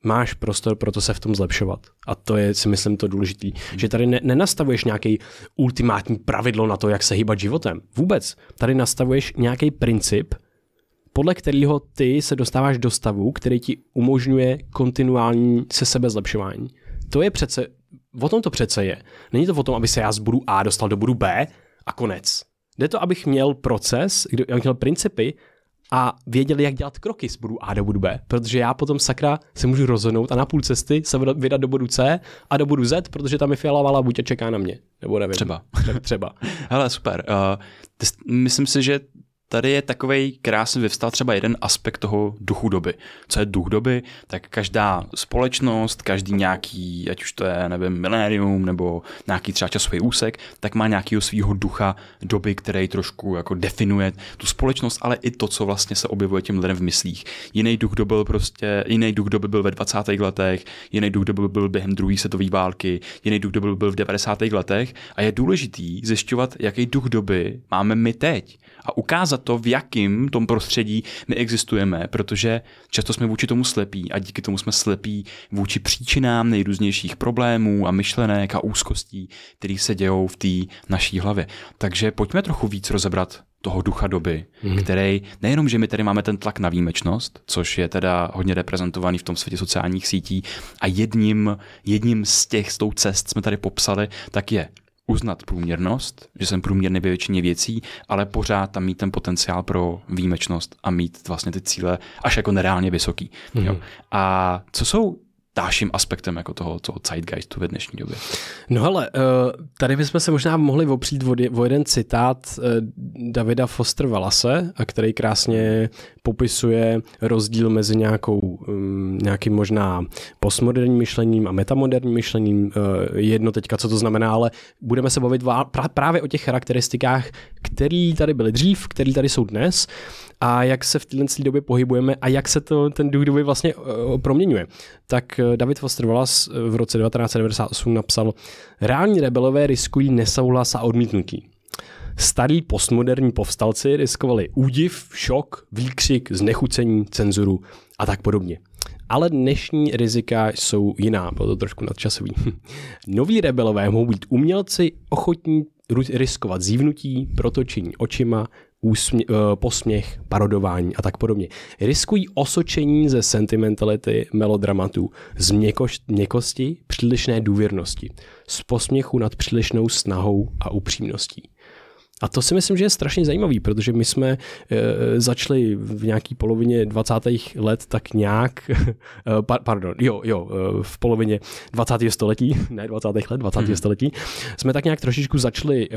máš prostor pro to se v tom zlepšovat. A to je si myslím to důležitý, že tady ne, nenastavuješ nějaký ultimátní pravidlo na to, jak se hýbat životem. Vůbec. Tady nastavuješ nějaký princip, podle kterého ty se dostáváš do stavu, který ti umožňuje kontinuální se sebe zlepšování. To je přece, o tom to přece je. Není to o tom, aby se já z bodu A dostal do bodu B a konec. Jde to, abych měl proces, abych měl principy a věděli, jak dělat kroky z bodu A do bodu B. Protože já potom sakra se můžu rozhodnout a na půl cesty se vydat do bodu C a do bodu Z, protože tam je fialová buď a čeká na mě. Nebo nevím. Třeba. Třeba. [laughs] Hele, super. Uh, myslím si, že tady je takový krásně vyvstal třeba jeden aspekt toho duchu doby. Co je duch doby? Tak každá společnost, každý nějaký, ať už to je, nevím, milénium nebo nějaký třeba časový úsek, tak má nějakého svého ducha doby, který trošku jako definuje tu společnost, ale i to, co vlastně se objevuje těm lidem v myslích. Jiný duch doby byl prostě, jiný duch doby byl ve 20. letech, jiný duch doby byl během druhé světové války, jiný duch doby byl v 90. letech a je důležitý zjišťovat, jaký duch doby máme my teď a ukázat to, v jakém tom prostředí my existujeme, protože často jsme vůči tomu slepí a díky tomu jsme slepí vůči příčinám nejrůznějších problémů a myšlenek a úzkostí, které se dějou v té naší hlavě. Takže pojďme trochu víc rozebrat toho ducha doby, hmm. který nejenom, že my tady máme ten tlak na výjimečnost, což je teda hodně reprezentovaný v tom světě sociálních sítí a jedním, jedním z těch, z tou cest jsme tady popsali, tak je uznat průměrnost, že jsem průměrný ve většině věcí, ale pořád tam mít ten potenciál pro výjimečnost a mít vlastně ty cíle až jako nereálně vysoký. Mm-hmm. Jo. A co jsou dalším aspektem jako toho, toho zeitgeistu ve dnešní době. No hele, eh, tady bychom se možná mohli opřít o jeden citát eh, Davida Foster Wallace, a který krásně popisuje rozdíl mezi nějakou, mm, nějakým možná postmoderním myšlením a metamoderním myšlením. Eh, jedno teďka, co to znamená, ale budeme se bavit právě o těch charakteristikách, které tady byly dřív, které tady jsou dnes a jak se v této době pohybujeme a jak se to, ten duch doby vlastně uh, proměňuje. Tak uh, David Foster Wallace v roce 1998 napsal Reální rebelové riskují nesouhlas a odmítnutí. Starí postmoderní povstalci riskovali údiv, šok, výkřik, znechucení, cenzuru a tak podobně. Ale dnešní rizika jsou jiná, bylo to trošku nadčasový. [laughs] Noví rebelové mohou být umělci ochotní riskovat zívnutí, protočení očima, úsmě, uh, posměch, parodování a tak podobně. Riskují osočení ze sentimentality melodramatů, z měkoš, měkosti, přílišné důvěrnosti, z posměchu nad přílišnou snahou a upřímností. A to si myslím, že je strašně zajímavý, protože my jsme e, začali v nějaký polovině 20. let tak nějak, [laughs] e, pardon, jo, jo, e, v polovině 20. století, [laughs] ne 20. let, 20. Hmm. století, jsme tak nějak trošičku začali e,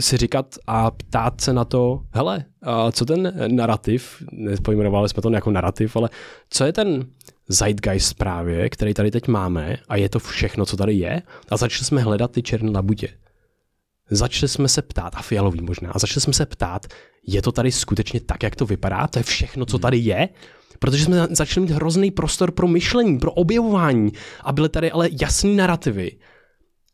si říkat a ptát se na to, hele, a co ten narrativ, nepojmenovali jsme to jako narrativ, ale co je ten zeitgeist právě, který tady teď máme a je to všechno, co tady je a začali jsme hledat ty černé labutě začali jsme se ptát, a fialový možná, a začali jsme se ptát, je to tady skutečně tak, jak to vypadá, to je všechno, co tady je, protože jsme začali mít hrozný prostor pro myšlení, pro objevování. A byly tady ale jasný narrativy.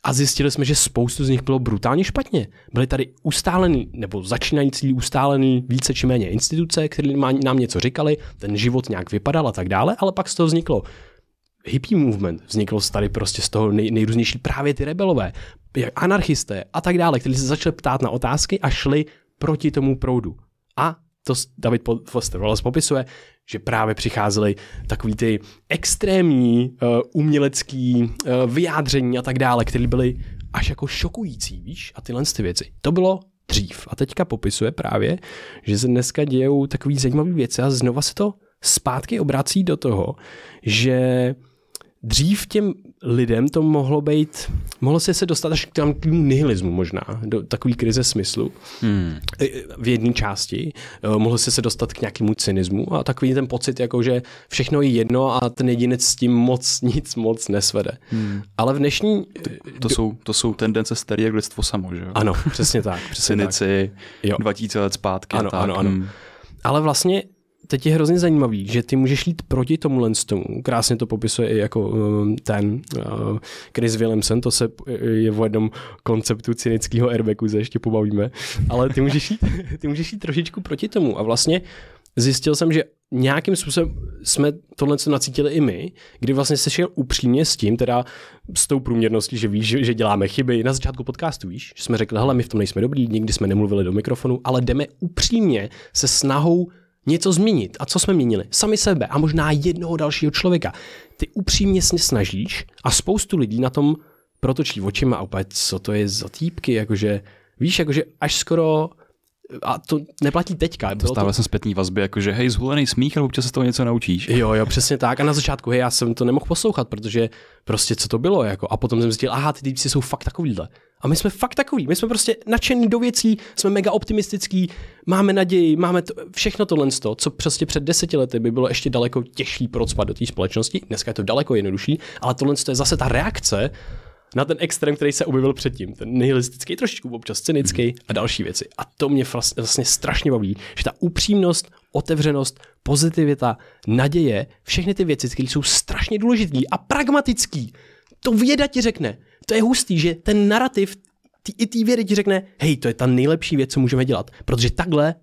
A zjistili jsme, že spoustu z nich bylo brutálně špatně. Byly tady ustálený, nebo začínající ustálený více či méně instituce, které nám něco říkali, ten život nějak vypadal a tak dále, ale pak z toho vzniklo hippie movement, vzniklo tady prostě z toho nej, nejrůznější právě ty rebelové, anarchisté a tak dále, kteří se začali ptát na otázky a šli proti tomu proudu. A to David Foster Wallace popisuje, že právě přicházely takový ty extrémní uh, umělecký uh, vyjádření a tak dále, které byly až jako šokující, víš, a tyhle ty věci. To bylo dřív. A teďka popisuje právě, že se dneska dějou takové zajímavé věci a znova se to zpátky obrací do toho, že dřív těm lidem to mohlo být, mohlo se se dostat až k tomu nihilismu možná, do takový krize smyslu hmm. v jedné části, e, mohlo se se dostat k nějakému cynismu a takový ten pocit, jako že všechno je jedno a ten jedinec s tím moc [laughs] nic moc nesvede. Hmm. Ale v dnešní... To, to, do... jsou, to jsou tendence staré jak lidstvo samo, že jo? Ano, přesně tak. Přesně Cynici, tak. 2000 let zpátky. Ano, tak. ano, ano. Hmm. Ale vlastně teď je hrozně zajímavý, že ty můžeš jít proti tomu tomu. Krásně to popisuje i jako um, ten uh, Chris Williamson, to se je v jednom konceptu cynického airbagu, se ještě pobavíme, ale ty můžeš jít, [laughs] ty můžeš jít trošičku proti tomu a vlastně zjistil jsem, že nějakým způsobem jsme tohle co nacítili i my, kdy vlastně se šel upřímně s tím, teda s tou průměrností, že víš, že, že děláme chyby. Na začátku podcastu víš, že jsme řekli, hele, my v tom nejsme dobrý, nikdy jsme nemluvili do mikrofonu, ale jdeme upřímně se snahou něco změnit. A co jsme měnili? Sami sebe a možná jednoho dalšího člověka. Ty upřímně se snažíš a spoustu lidí na tom protočí očima a opět, co to je za týpky, jakože, víš, jakože až skoro a to neplatí teďka. To stále to... jsem zpětný vazby, jakože hej, zhulený smích, ale občas se toho něco naučíš. Jo, jo, přesně tak. A na začátku, hej, já jsem to nemohl poslouchat, protože prostě co to bylo, jako. A potom jsem zjistil, aha, ty týpci jsou fakt takovýhle. A my jsme fakt takový, my jsme prostě nadšení do věcí, jsme mega optimistický, máme naději, máme to, všechno tohle, co přesně před deseti lety by bylo ještě daleko těžší procpat do té společnosti. Dneska je to daleko jednodušší, ale tohle je zase ta reakce na ten extrém, který se objevil předtím, ten nihilistický, trošičku občas cynický a další věci. A to mě vlastně strašně baví, že ta upřímnost, otevřenost, pozitivita, naděje, všechny ty věci, které jsou strašně důležité a pragmatický, to věda ti řekne. To je hustý, že ten narrativ ty, i té vědy ti řekne, hej, to je ta nejlepší věc, co můžeme dělat, protože takhle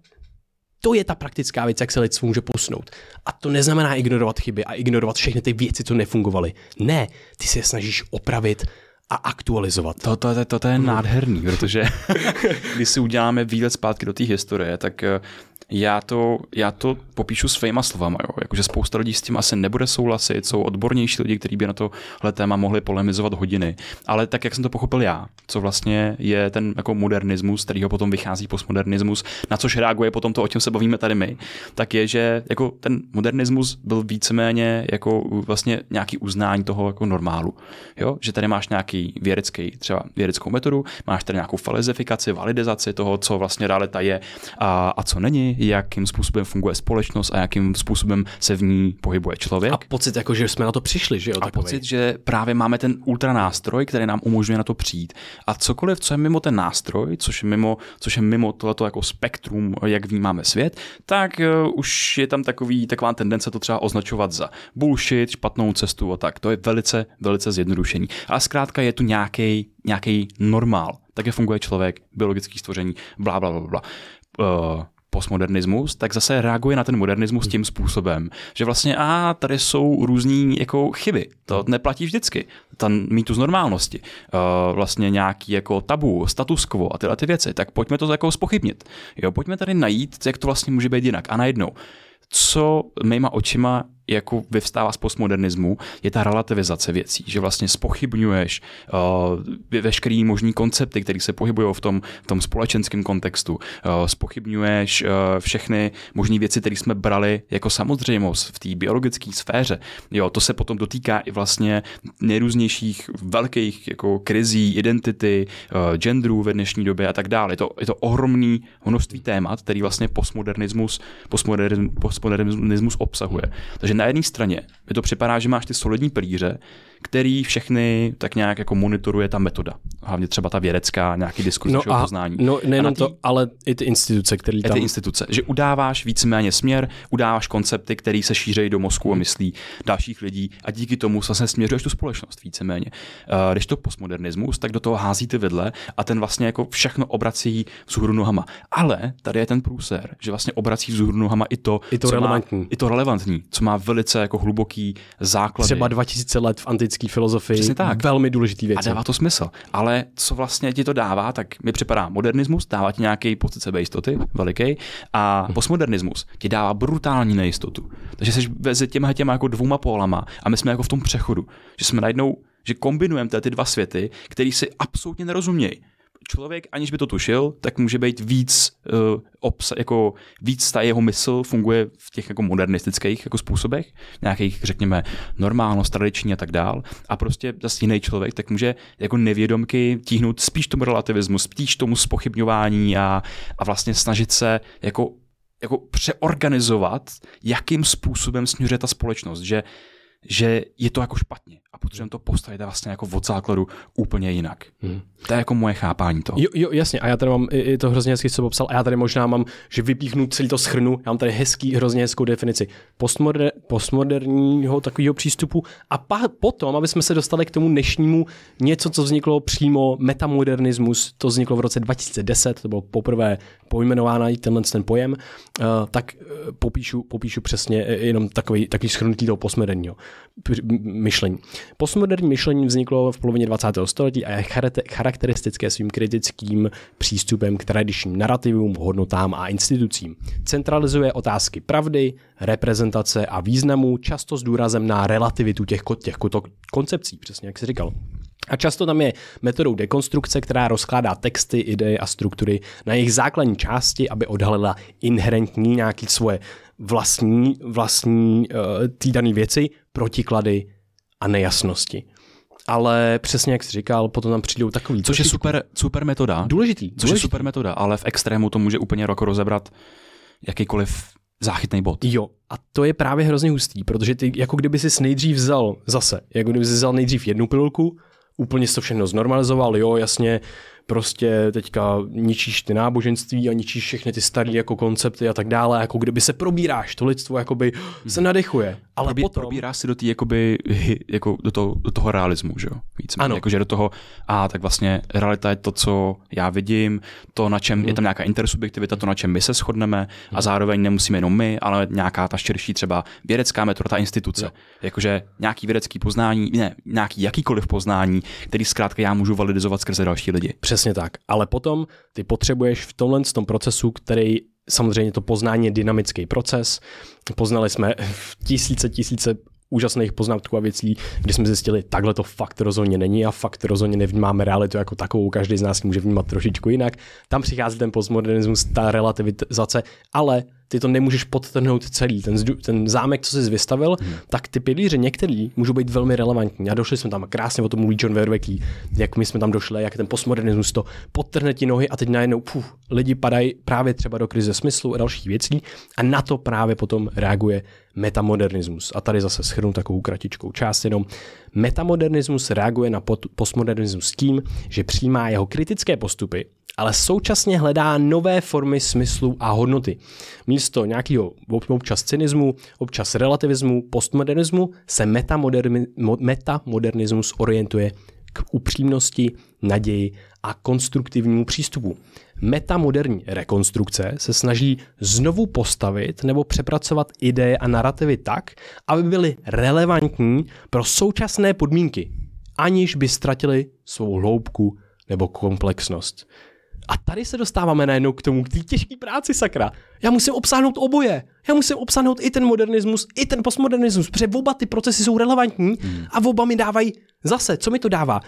to je ta praktická věc, jak se lidstvo může posunout. A to neznamená ignorovat chyby a ignorovat všechny ty věci, co nefungovaly. Ne, ty se je snažíš opravit, a aktualizovat. To, to, to, to, to je nádherný, protože [laughs] když si uděláme výlet zpátky do té historie, tak eh, já to, já to popíšu svýma slovama, jo. Jakože spousta lidí s tím asi nebude souhlasit, jsou odbornější lidi, kteří by na tohle téma mohli polemizovat hodiny. Ale tak, jak jsem to pochopil já, co vlastně je ten jako modernismus, kterýho potom vychází postmodernismus, na což reaguje potom to, o čem se bavíme tady my, tak je, že jako ten modernismus byl víceméně jako vlastně nějaký uznání toho jako normálu. Jo? Že tady máš nějaký vědecký, třeba vědeckou metodu, máš tady nějakou falezifikaci, validizaci toho, co vlastně realita je a, a co není, jakým způsobem funguje společnost a jakým způsobem se v ní pohybuje člověk. A pocit, jako, že jsme na to přišli, že jo? A takovej. pocit, že právě máme ten ultranástroj, který nám umožňuje na to přijít. A cokoliv, co je mimo ten nástroj, což je mimo, což je mimo tohleto jako spektrum, jak vnímáme svět, tak uh, už je tam takový, taková tendence to třeba označovat za bullshit, špatnou cestu a tak. To je velice, velice zjednodušení. Ale zkrátka je tu nějaký nějaký normál. je funguje člověk, biologický stvoření, bla, bla, bla, bla. Uh, postmodernismus, tak zase reaguje na ten modernismus tím způsobem, že vlastně a tady jsou různý jako chyby. To neplatí vždycky. Ten mýtus normálnosti, uh, vlastně nějaký jako tabu, status quo a tyhle ty věci, tak pojďme to jako spochybnit. Jo, pojďme tady najít, jak to vlastně může být jinak. A najednou, co mýma očima jako vyvstává z postmodernismu, je ta relativizace věcí, že vlastně spochybňuješ uh, veškerý možný koncepty, které se pohybují v tom, v tom společenském kontextu, uh, spochybňuješ uh, všechny možné věci, které jsme brali jako samozřejmost v té biologické sféře. Jo, to se potom dotýká i vlastně nejrůznějších velkých jako krizí, identity, uh, genderů ve dnešní době a tak dále. Je to, je to ohromný množství témat, který vlastně postmodernismus, postmodernismus, postmodernismus obsahuje. Takže na jedné straně mi to připadá, že máš ty solidní pilíře, který všechny tak nějak jako monitoruje ta metoda. Hlavně třeba ta vědecká, nějaký diskus no a, poznání. No nejenom tý, to, ale i ty instituce, které tam... ty instituce, že udáváš víceméně směr, udáváš koncepty, které se šířejí do mozku a hmm. myslí dalších lidí a díky tomu vlastně směřuješ tu společnost víceméně. Uh, když to postmodernismus, tak do toho hází ty vedle a ten vlastně jako všechno obrací vzhůru nohama. Ale tady je ten průser, že vlastně obrací vzhůru nohama i to, I to relevantní. Má, i to relevantní, co má velice jako hluboký základ. Třeba 2000 let v anti antické filozofii Přesně tak. velmi důležitý věc. A dává to smysl. Ale co vlastně ti to dává, tak mi připadá modernismus, dává ti nějaký pocit sebejistoty, veliký, a hm. postmodernismus ti dává brutální nejistotu. Takže jsi mezi těma těma jako dvouma pólama a my jsme jako v tom přechodu, že jsme najednou že kombinujeme ty dva světy, který si absolutně nerozumějí člověk, aniž by to tušil, tak může být víc, uh, obsa, jako víc ta jeho mysl funguje v těch jako modernistických jako způsobech, nějakých, řekněme, normálnost, tradiční a tak dál. A prostě zase jiný člověk, tak může jako nevědomky tíhnout spíš tomu relativismu, spíš tomu spochybňování a, a vlastně snažit se jako, jako přeorganizovat, jakým způsobem směřuje ta společnost, že že je to jako špatně a potřebujeme to postavit vlastně jako od základu úplně jinak. Hmm. To je jako moje chápání toho. Jo, jo, jasně, a já tady mám i to hrozně hezky, co popsal, a já tady možná mám, že vypíchnu celý to schrnu, já mám tady hezký, hrozně hezkou definici postmoder, postmoderního takového přístupu a pa, potom, aby jsme se dostali k tomu dnešnímu něco, co vzniklo přímo, metamodernismus, to vzniklo v roce 2010, to bylo poprvé pojmenována tenhle ten pojem, uh, tak uh, popíšu, popíšu přesně uh, jenom takový, takový schrnutí toho postmoderního myšlení. Postmoderní myšlení vzniklo v polovině 20. století a je charakteristické svým kritickým přístupem k tradičním narrativům, hodnotám a institucím. Centralizuje otázky pravdy, reprezentace a významu, často s důrazem na relativitu těch, těch koncepcí, přesně jak jsi říkal. A často tam je metodou dekonstrukce, která rozkládá texty, ideje a struktury na jejich základní části, aby odhalila inherentní nějaké svoje vlastní, vlastní uh, týdané věci, protiklady a nejasnosti. Ale přesně jak jsi říkal, potom tam přijdou takový. Což je super, super metoda. Důležitý. Což důležitý. je super metoda, ale v extrému to může úplně rok rozebrat jakýkoliv záchytný bod. Jo, a to je právě hrozně hustý, protože ty jako kdyby si nejdřív vzal zase, jako kdyby si vzal nejdřív jednu pilulku, úplně si to všechno znormalizoval, jo, jasně, prostě teďka ničíš ty náboženství a ničíš všechny ty staré jako koncepty a tak dále, jako kdyby se probíráš, to lidstvo jakoby se nadechuje. Ale Probí, potom... Probíráš si do, tý, jakoby, jako do, toho, do toho realismu, že jo? Víc ano. Jakože do toho, a tak vlastně realita je to, co já vidím, to, na čem hmm. je tam nějaká intersubjektivita, to, na čem my se shodneme hmm. a zároveň nemusíme jenom my, ale nějaká ta širší třeba vědecká metoda, ta instituce. Jo. Jakože nějaký vědecký poznání, ne, nějaký jakýkoliv poznání, který zkrátka já můžu validizovat skrze další lidi. Přes Přesně tak. Ale potom ty potřebuješ v tomhle tom procesu, který samozřejmě to poznání je dynamický proces. Poznali jsme [laughs] tisíce, tisíce úžasných poznatků a věcí, kdy jsme zjistili, takhle to fakt rozhodně není a fakt rozhodně nevnímáme realitu jako takovou, každý z nás může vnímat trošičku jinak. Tam přichází ten postmodernismus, ta relativizace, ale ty to nemůžeš podtrhnout celý. Ten, ten zámek, co jsi vystavil, hmm. tak ty pilíře některý můžou být velmi relevantní. A došli jsme tam krásně o tom mluví John Verwecký, jak my jsme tam došli, jak ten postmodernismus to podtrhne ti nohy a teď najednou puf, lidi padají právě třeba do krize smyslu a dalších věcí a na to právě potom reaguje metamodernismus. A tady zase schrnu takovou kratičkou část jenom. Metamodernismus reaguje na postmodernismus tím, že přijímá jeho kritické postupy ale současně hledá nové formy smyslu a hodnoty. Místo nějakého občas cynismu, občas relativismu, postmodernismu se metamodernismus orientuje k upřímnosti, naději a konstruktivnímu přístupu. Metamoderní rekonstrukce se snaží znovu postavit nebo přepracovat ideje a narrativy tak, aby byly relevantní pro současné podmínky, aniž by ztratili svou hloubku nebo komplexnost. A tady se dostáváme najednou k tomu, k té těžké práci, sakra. Já musím obsáhnout oboje. Já musím obsáhnout i ten modernismus, i ten postmodernismus, protože oba ty procesy jsou relevantní hmm. a oba mi dávají zase, co mi to dává?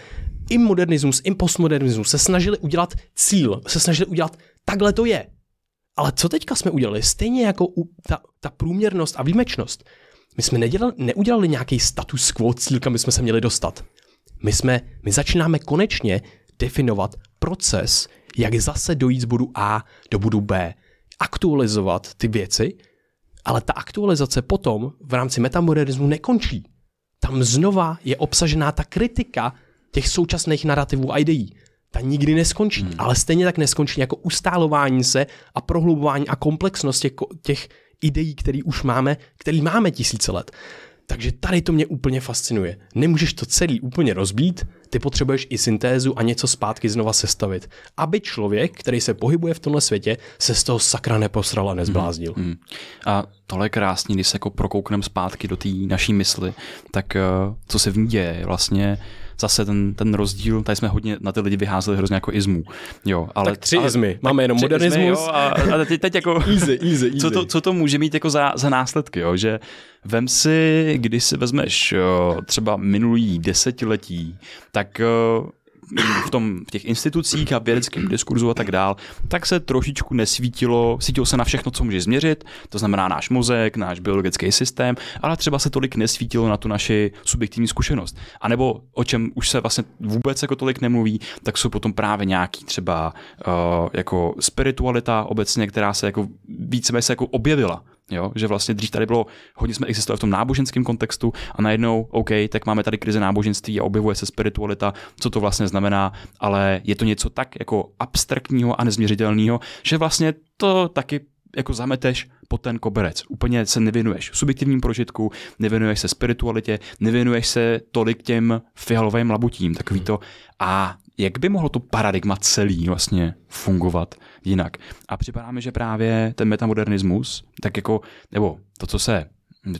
I modernismus, i postmodernismus se snažili udělat cíl, se snažili udělat, takhle to je. Ale co teďka jsme udělali? Stejně jako u, ta, ta průměrnost a výjimečnost. My jsme nedělali, neudělali nějaký status quo cíl, kam jsme se měli dostat. My jsme, my začínáme konečně definovat proces, jak zase dojít z bodu A do bodu B, aktualizovat ty věci, ale ta aktualizace potom v rámci metamodernismu nekončí. Tam znova je obsažená ta kritika těch současných narrativů a ideí. Ta nikdy neskončí, hmm. ale stejně tak neskončí jako ustálování se a prohlubování a komplexnost těch, těch ideí, které už máme, který máme tisíce let. Takže tady to mě úplně fascinuje. Nemůžeš to celý úplně rozbít, ty potřebuješ i syntézu a něco zpátky znova sestavit, aby člověk, který se pohybuje v tomhle světě, se z toho sakra neposral a nezbláznil. Mm, mm. A tohle je krásný, když se jako prokoukneme zpátky do té naší mysli, tak uh, co se v ní děje, vlastně zase ten, ten rozdíl, tady jsme hodně na ty lidi vyházeli hrozně jako izmu. Jo, ale, tak tři ale, izmy. Máme jenom modernismus. Izmy, jo, a, a teď, teď jako, easy, [laughs] easy, easy. Co, to, co to může mít jako za, za následky, jo? že vem si, když si vezmeš jo, třeba minulý desetiletí, tak jo, v, tom, v těch institucích a vědeckém diskurzu a tak dál, tak se trošičku nesvítilo, svítilo se na všechno, co může změřit, to znamená náš mozek, náš biologický systém, ale třeba se tolik nesvítilo na tu naši subjektivní zkušenost. A nebo o čem už se vlastně vůbec jako tolik nemluví, tak jsou potom právě nějaký třeba uh, jako spiritualita obecně, která se jako více se jako objevila Jo? Že vlastně dřív tady bylo, hodně jsme existovali v tom náboženském kontextu a najednou, OK, tak máme tady krize náboženství a objevuje se spiritualita, co to vlastně znamená, ale je to něco tak jako abstraktního a nezměřitelného, že vlastně to taky jako zameteš pod ten koberec. Úplně se nevěnuješ subjektivním prožitku, nevěnuješ se spiritualitě, nevěnuješ se tolik těm fialovým labutím, takový to a jak by mohlo to paradigma celý vlastně fungovat jinak. A připadá mi, že právě ten metamodernismus, tak jako, nebo to, co se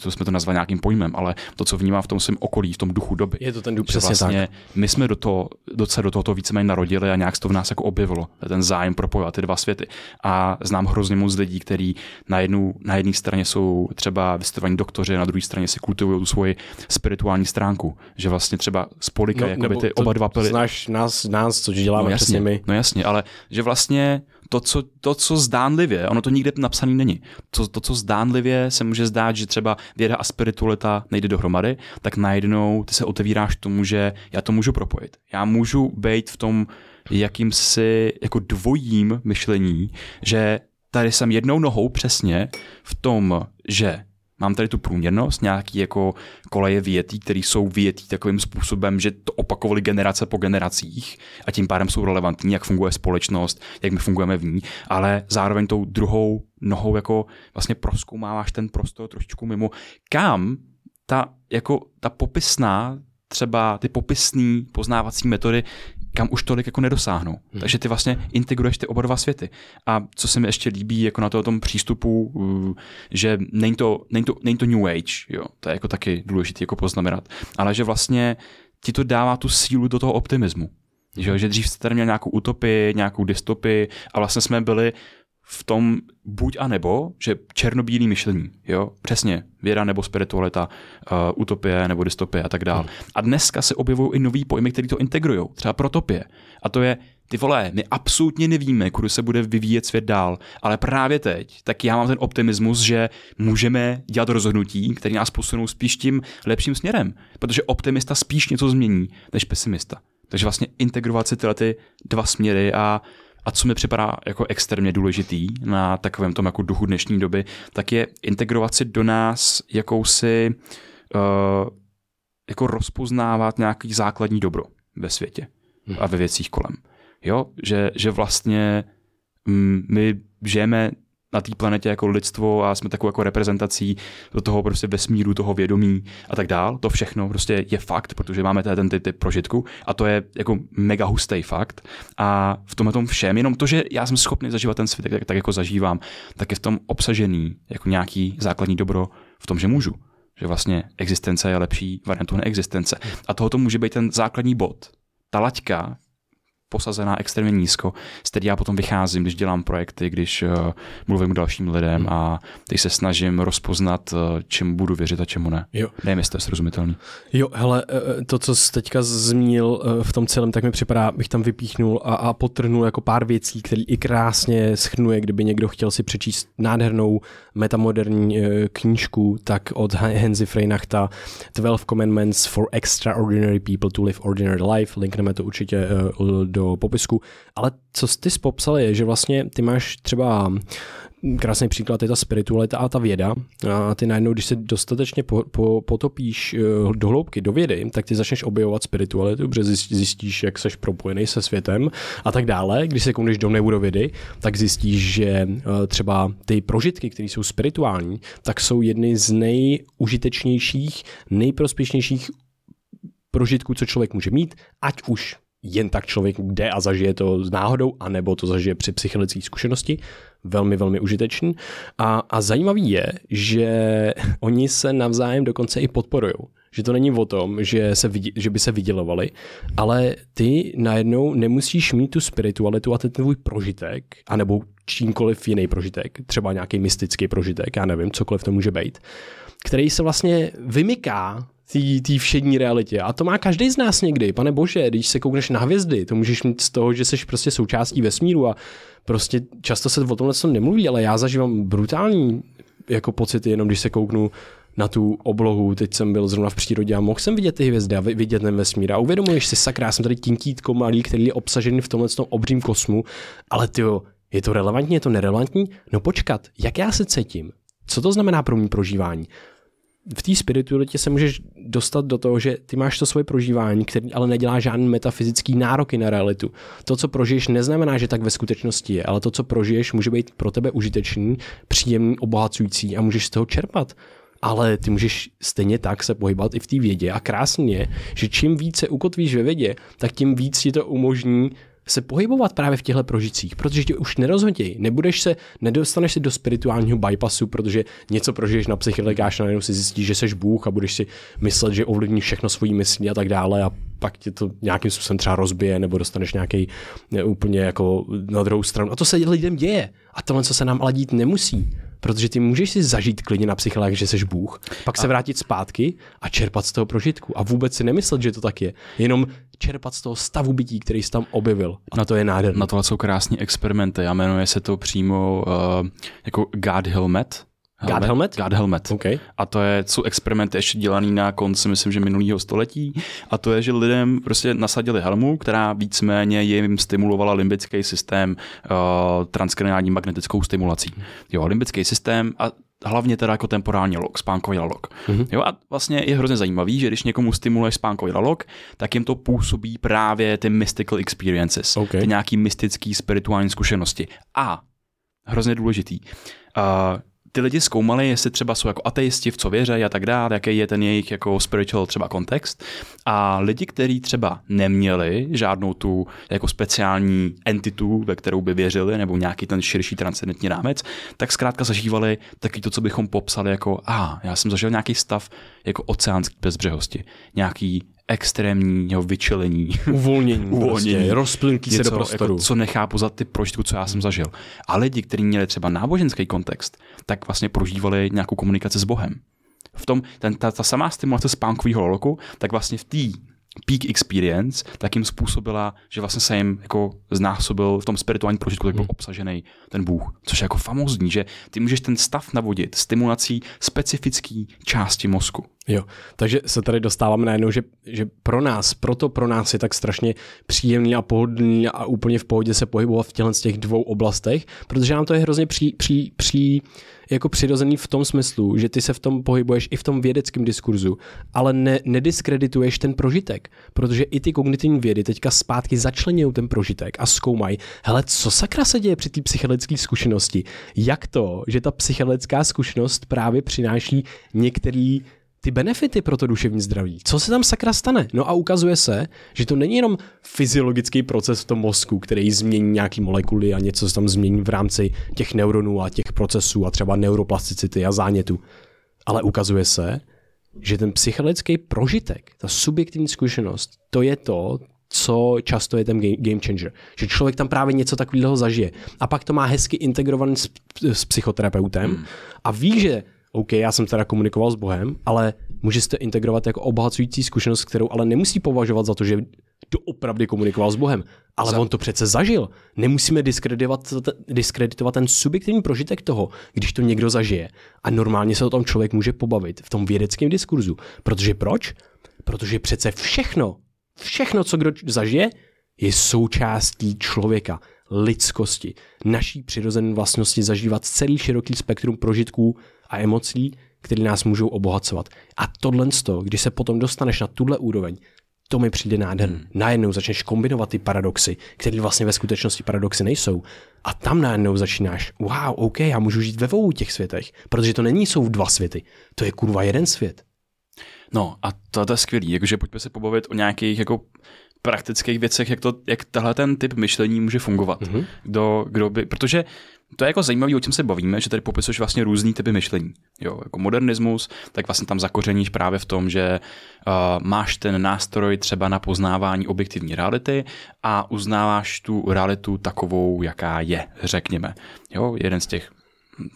to jsme to nazvali nějakým pojmem, ale to, co vnímá v tom svém okolí, v tom duchu doby. Je to ten duch, přesně vlastně tak. My jsme do toho, docela do tohoto víceméně narodili a nějak se to v nás jako objevilo, ten zájem propojovat ty dva světy. A znám hrozně moc lidí, kteří na, jednu, na jedné straně jsou třeba vystudovaní doktoři, na druhé straně si kultivují tu svoji spirituální stránku. Že vlastně třeba spolikají no, ty oba dva pily. Znáš nás, nás, co děláme no, jasně, přesně my. No jasně, ale že vlastně to co, to, co zdánlivě, ono to nikde napsaný není, to, to, co zdánlivě se může zdát, že třeba věda a spiritualita nejde dohromady, tak najednou ty se otevíráš tomu, že já to můžu propojit. Já můžu být v tom jakýmsi jako dvojím myšlení, že tady jsem jednou nohou přesně v tom, že Mám tady tu průměrnost, nějaký jako koleje větý, které jsou větý takovým způsobem, že to opakovali generace po generacích a tím pádem jsou relevantní, jak funguje společnost, jak my fungujeme v ní, ale zároveň tou druhou nohou jako vlastně proskoumáváš ten prostor trošičku mimo, kam ta, jako ta popisná třeba ty popisné poznávací metody kam už tolik jako nedosáhnou. Hmm. Takže ty vlastně integruješ ty oba dva světy. A co se mi ještě líbí jako na to, tom přístupu, že není to, není to, není to New Age, jo, to je jako taky důležité jako poznamenat, ale že vlastně ti to dává tu sílu do toho optimismu. Že, že dřív jste tady měl nějakou utopii, nějakou dystopii a vlastně jsme byli v tom buď a nebo, že černobílý myšlení, jo, přesně, věda nebo spiritualita, uh, utopie nebo dystopie a tak dále. Hmm. A dneska se objevují i nový pojmy, které to integrují, třeba protopie. A to je, ty vole, my absolutně nevíme, kudy se bude vyvíjet svět dál, ale právě teď, tak já mám ten optimismus, že můžeme dělat rozhodnutí, které nás posunou spíš tím lepším směrem, protože optimista spíš něco změní, než pesimista. Takže vlastně integrovat si tyhle ty dva směry a a co mi připadá jako extrémně důležitý na takovém tom jako duchu dnešní doby, tak je integrovat si do nás jakousi uh, jako rozpoznávat nějaký základní dobro ve světě a ve věcích kolem. Jo, že, že vlastně mm, my žijeme na té planetě jako lidstvo a jsme takovou jako reprezentací do toho prostě vesmíru, toho vědomí a tak dál. To všechno prostě je fakt, protože máme ten typ, typ prožitku a to je jako mega hustý fakt. A v tomhle tom všem, jenom to, že já jsem schopný zažívat ten svět, tak, tak jako zažívám, tak je v tom obsažený jako nějaký základní dobro v tom, že můžu. Že vlastně existence je lepší variantou neexistence. A tohoto může být ten základní bod. Ta laťka, posazená extrémně nízko, z který já potom vycházím, když dělám projekty, když uh, mluvím k dalším lidem hmm. a teď se snažím rozpoznat, uh, čemu budu věřit a čemu ne. Jo. Nevím, jestli to je srozumitelný. Jo, hele, eh, to, co jsi teďka zmínil v tom celém, tak mi připadá, bych tam vypíchnul a, a potrhnul jako pár věcí, který i krásně schrnuje, kdyby někdo chtěl si přečíst nádhernou metamoderní knížku, tak od Henzi Freinachta 12 Commandments for Extraordinary People to Live Ordinary Life. Linkneme to určitě do do popisku. Ale co jsi popsal je, že vlastně ty máš třeba krásný příklad je ta spiritualita a ta věda. A ty najednou, když se dostatečně po, po, potopíš eh, do hloubky, do vědy, tak ty začneš objevovat spiritualitu, protože zjistíš, jak seš propojený se světem a tak dále. Když se kouneš do nebu do vědy, tak zjistíš, že eh, třeba ty prožitky, které jsou spirituální, tak jsou jedny z nejužitečnějších, nejprospěšnějších prožitků, co člověk může mít, ať už jen tak člověk jde a zažije to s náhodou, anebo to zažije při psychologické zkušenosti. Velmi, velmi užitečný. A, a zajímavý je, že [laughs] oni se navzájem dokonce i podporují. Že to není o tom, že, se, že by se vydělovali, ale ty najednou nemusíš mít tu spiritualitu a ten tvůj prožitek, anebo čímkoliv jiný prožitek, třeba nějaký mystický prožitek, já nevím, cokoliv to může být, který se vlastně vymyká té všední realitě. A to má každý z nás někdy. Pane bože, když se koukneš na hvězdy, to můžeš mít z toho, že jsi prostě součástí vesmíru a prostě často se o tomhle nemluví, ale já zažívám brutální jako pocity, jenom když se kouknu na tu oblohu, teď jsem byl zrovna v přírodě a mohl jsem vidět ty hvězdy a vidět ten vesmír a uvědomuješ si, sakra, jsem tady tinkítko malý, který je obsažený v tomhle obřím kosmu, ale ty je to relevantní, je to nerelevantní? No počkat, jak já se cítím? Co to znamená pro mě prožívání? V té spiritualitě se můžeš dostat do toho, že ty máš to svoje prožívání, který ale nedělá žádný metafyzický nároky na realitu. To, co prožiješ, neznamená, že tak ve skutečnosti je, ale to, co prožiješ, může být pro tebe užitečný, příjemný, obohacující a můžeš z toho čerpat. Ale ty můžeš stejně tak se pohybovat i v té vědě. A krásně je, že čím více ukotvíš ve vědě, tak tím víc ti to umožní se pohybovat právě v těchto prožicích, protože tě už nerozhodí. Nebudeš se, nedostaneš se do spirituálního bypassu, protože něco prožiješ na psychedelikáš najednou si zjistíš, že seš Bůh a budeš si myslet, že ovlivníš všechno svojí myslí a tak dále a pak tě to nějakým způsobem třeba rozbije nebo dostaneš nějaký úplně jako na druhou stranu. A to se lidem děje. A tohle, co se nám ale dít nemusí. Protože ty můžeš si zažít klidně na psychologii, že jsi Bůh, pak se vrátit zpátky a čerpat z toho prožitku. A vůbec si nemyslet, že to tak je. Jenom čerpat z toho stavu bytí, který jsi tam objevil. Na to je nádherné. Na tohle jsou krásní experimenty a jmenuje se to přímo uh, jako God Helmet God Helmet? God Helmet. Okay. A to je, jsou experimenty ještě dělaný na konci, myslím, že minulého století. A to je, že lidem prostě nasadili helmu, která víceméně jim stimulovala limbický systém uh, transkraniální magnetickou stimulací. Jo, limbický systém a hlavně teda jako temporální log, spánkový lalok. Mm-hmm. Jo, a vlastně je hrozně zajímavý, že když někomu stimuluješ spánkový lalok, tak jim to působí právě ty mystical experiences, okay. ty nějaký mystický spirituální zkušenosti. A hrozně důležitý. Uh, ty lidi zkoumali, jestli třeba jsou jako ateisti, v co věří a tak dále, jaký je ten jejich jako spiritual třeba kontext. A lidi, kteří třeba neměli žádnou tu jako speciální entitu, ve kterou by věřili, nebo nějaký ten širší transcendentní rámec, tak zkrátka zažívali taky to, co bychom popsali jako, a já jsem zažil nějaký stav jako oceánský bezbřehosti, nějaký extrémního vyčelení. Uvolnění. [laughs] Uvolnění. Prostě, rozplynky se do prostoru. Jako, co nechápu za ty prožitky, co já jsem zažil. A lidi, kteří měli třeba náboženský kontext, tak vlastně prožívali nějakou komunikaci s Bohem. V tom, ten, ta, ta samá stimulace spánkového loloku, tak vlastně v té peak experience, tak jim způsobila, že vlastně se jim jako znásobil v tom spirituální prožitku, tak byl hmm. obsažený ten Bůh. Což je jako famózní, že ty můžeš ten stav navodit stimulací specifický části mozku. Jo, takže se tady dostáváme najednou, že, že pro nás, proto pro nás je tak strašně příjemný a pohodlný a úplně v pohodě se pohybovat v těchto z těch dvou oblastech, protože nám to je hrozně při, při, při, jako přirozený v tom smyslu, že ty se v tom pohybuješ i v tom vědeckém diskurzu, ale ne, nediskredituješ ten prožitek, protože i ty kognitivní vědy teďka zpátky začlenují ten prožitek a zkoumají, hele, co sakra se děje při té psychedelické zkušenosti, jak to, že ta psychedelická zkušenost právě přináší některý ty benefity pro to duševní zdraví. Co se tam sakra stane? No a ukazuje se, že to není jenom fyziologický proces v tom mozku, který změní nějaký molekuly a něco se tam změní v rámci těch neuronů a těch procesů a třeba neuroplasticity a zánětu. Ale ukazuje se, že ten psychologický prožitek, ta subjektivní zkušenost, to je to, co často je ten game changer. Že člověk tam právě něco takového zažije. A pak to má hezky integrovaný s, s psychoterapeutem hmm. a ví, že OK, já jsem teda komunikoval s Bohem, ale může to integrovat jako obohacující zkušenost, kterou ale nemusí považovat za to, že opravdu komunikoval s Bohem. Ale za... on to přece zažil. Nemusíme diskreditovat, diskreditovat ten subjektivní prožitek toho, když to někdo zažije. A normálně se o tom člověk může pobavit v tom vědeckém diskurzu. Protože proč? Protože přece všechno, všechno, co kdo zažije, je součástí člověka, lidskosti, naší přirozené vlastnosti zažívat celý široký spektrum prožitků a emocí, které nás můžou obohacovat. A tohle, když se potom dostaneš na tuhle úroveň, to mi přijde nádherný. Hmm. Najednou začneš kombinovat ty paradoxy, které vlastně ve skutečnosti paradoxy nejsou. A tam najednou začínáš, wow, OK, já můžu žít ve dvou těch světech, protože to není jsou dva světy, to je kurva jeden svět. No a to, to je skvělý, jakože pojďme se pobavit o nějakých jako praktických věcech, jak, to, jak tahle ten typ myšlení může fungovat. Mm-hmm. Kdo, kdo by, protože to je jako zajímavé, o čem se bavíme, že tady popisuješ vlastně různý typy myšlení. Jo, jako modernismus, tak vlastně tam zakořeníš právě v tom, že uh, máš ten nástroj třeba na poznávání objektivní reality a uznáváš tu realitu takovou, jaká je, řekněme. Jo, jeden z těch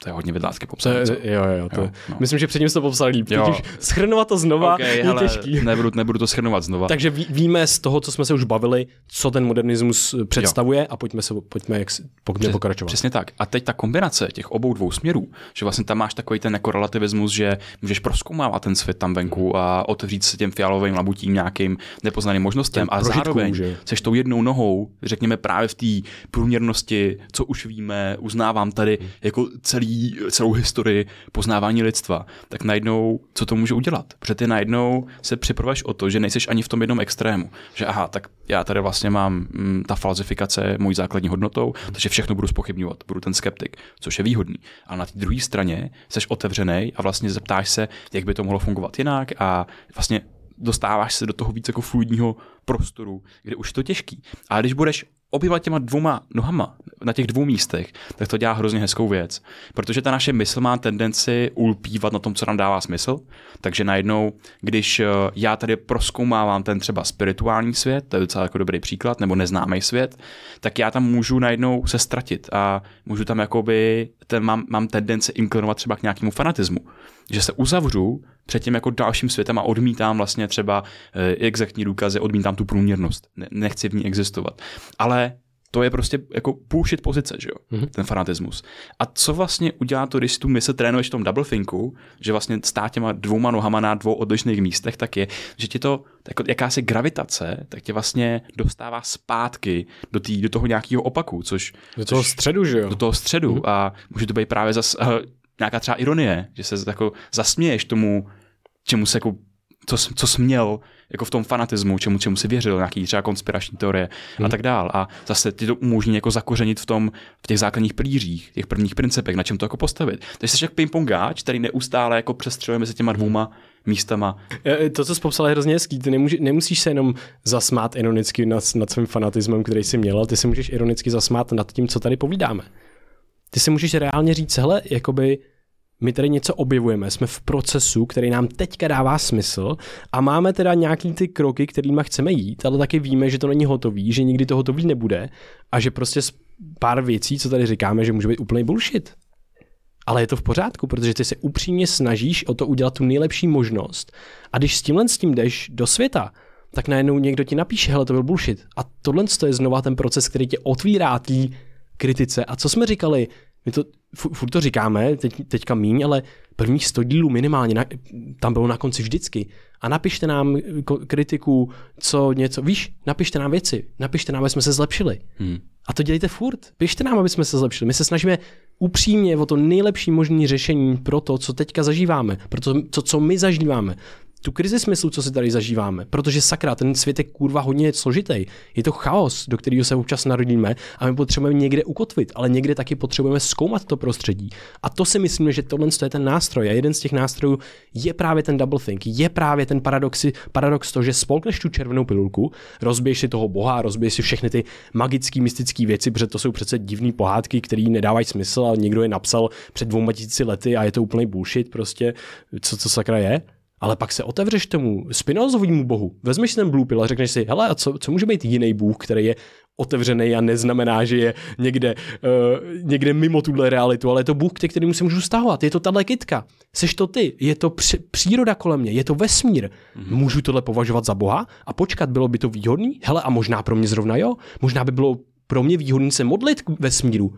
to je hodně vedlácky popsané. Jo, jo, jo, to jo no. Myslím, že předtím jsi to popsal líp. Jo. Schrnovat to znova okay, je hele, těžký. [laughs] Nebudu, nebudu to schrnovat znova. Takže ví, víme z toho, co jsme se už bavili, co ten modernismus představuje jo. a pojďme, se, pojďme, jak, pojďme Přes, pokračovat. Přesně tak. A teď ta kombinace těch obou dvou směrů, že vlastně tam máš takový ten jako relativismus, že můžeš proskoumávat ten svět tam venku a otevřít se těm fialovým labutím nějakým nepoznaným možnostem a zároveň že? seš tou jednou nohou, řekněme právě v té průměrnosti, co už víme, uznávám tady jako celý, celou historii poznávání lidstva, tak najednou, co to může udělat? Protože ty najednou se připravuješ o to, že nejseš ani v tom jednom extrému. Že aha, tak já tady vlastně mám mm, ta falzifikace mojí základní hodnotou, takže všechno budu spochybňovat, budu ten skeptik, což je výhodný. A na té druhé straně jsi otevřený a vlastně zeptáš se, jak by to mohlo fungovat jinak a vlastně dostáváš se do toho víc jako fluidního prostoru, kde už je to těžký. A když budeš oběma těma dvouma nohama na těch dvou místech, tak to dělá hrozně hezkou věc. Protože ta naše mysl má tendenci ulpívat na tom, co nám dává smysl. Takže najednou, když eh, já tady proskoumávám ten třeba spirituální svět, to je docela jako dobrý příklad, nebo neznámý svět, tak já tam můžu najednou se ztratit a můžu tam jakoby, ten, mám, mám tendenci inklinovat třeba k nějakému fanatismu. Že se uzavřu před tím jako dalším světem a odmítám vlastně třeba e, exaktní důkazy, odmítám tu průměrnost. Ne, nechci v ní existovat. Ale to je prostě jako bullshit pozice, že jo, mm-hmm. ten fanatismus. A co vlastně udělá to, když tu mysl trénuješ v tom double thinku, že vlastně stát těma dvouma nohama na dvou odlišných místech, tak je, že ti to, jako jakási gravitace, tak tě vlastně dostává zpátky do, tý, do toho nějakého opaku, což... Do toho což, středu, že jo? Do toho středu mm-hmm. a může to být právě zas, uh, nějaká třeba ironie, že se jako zasměješ tomu, čemu se jako, co, co jsi měl jako v tom fanatismu, čemu, čemu si věřil, nějaký třeba konspirační teorie hmm. a tak dál. A zase ti to umožní jako zakořenit v tom, v těch základních pilířích, těch prvních principech, na čem to jako postavit. Takže jsi jak ping-pongáč, který neustále jako přestřeluje mezi těma dvouma místama. To, co jsi popsal, je hrozně hezký. Ty nemůže, nemusíš se jenom zasmát ironicky nad, nad svým fanatismem, který jsi měl, ty se můžeš ironicky zasmát nad tím, co tady povídáme. Ty si můžeš reálně říct, hele, jakoby my tady něco objevujeme, jsme v procesu, který nám teďka dává smysl a máme teda nějaký ty kroky, kterými chceme jít, ale taky víme, že to není hotový, že nikdy to hotový nebude a že prostě pár věcí, co tady říkáme, že může být úplný bullshit. Ale je to v pořádku, protože ty se upřímně snažíš o to udělat tu nejlepší možnost a když s tímhle s tím jdeš do světa, tak najednou někdo ti napíše, hele, to byl bullshit. A tohle je znova ten proces, který tě otvírá té kritice. A co jsme říkali, my to, furt to říkáme, teď, teďka míň, ale prvních 100 dílů minimálně, na, tam bylo na konci vždycky. A napište nám kritiku, co něco, víš, napište nám věci, napište nám, aby jsme se zlepšili. Hmm. A to dělejte furt. Pište nám, aby jsme se zlepšili. My se snažíme upřímně o to nejlepší možné řešení pro to, co teďka zažíváme, pro to, co, co my zažíváme tu krizi smyslu, co si tady zažíváme. Protože sakra, ten svět je kurva hodně složitý. Je to chaos, do kterého se občas narodíme a my potřebujeme někde ukotvit, ale někde taky potřebujeme zkoumat to prostředí. A to si myslím, že tohle je ten nástroj. A jeden z těch nástrojů je právě ten double think, je právě ten paradox, paradox to, že spolkneš tu červenou pilulku, rozbiješ si toho boha, rozbiješ si všechny ty magické, mystické věci, protože to jsou přece divné pohádky, které nedávají smysl, ale někdo je napsal před dvouma tisíci lety a je to úplný bullshit prostě, co to sakra je. Ale pak se otevřeš tomu spinozovému bohu, vezmeš ten blue pill a řekneš si, hele, a co, co může být jiný bůh, který je otevřený a neznamená, že je někde, uh, někde mimo tuhle realitu, ale je to Bůh, který, kterým se můžu stahovat. Je to tahle kytka. Seš to ty. Je to při, příroda kolem mě. Je to vesmír. Mm-hmm. Můžu tohle považovat za Boha a počkat, bylo by to výhodný? Hele, a možná pro mě zrovna jo. Možná by bylo pro mě výhodný se modlit k vesmíru.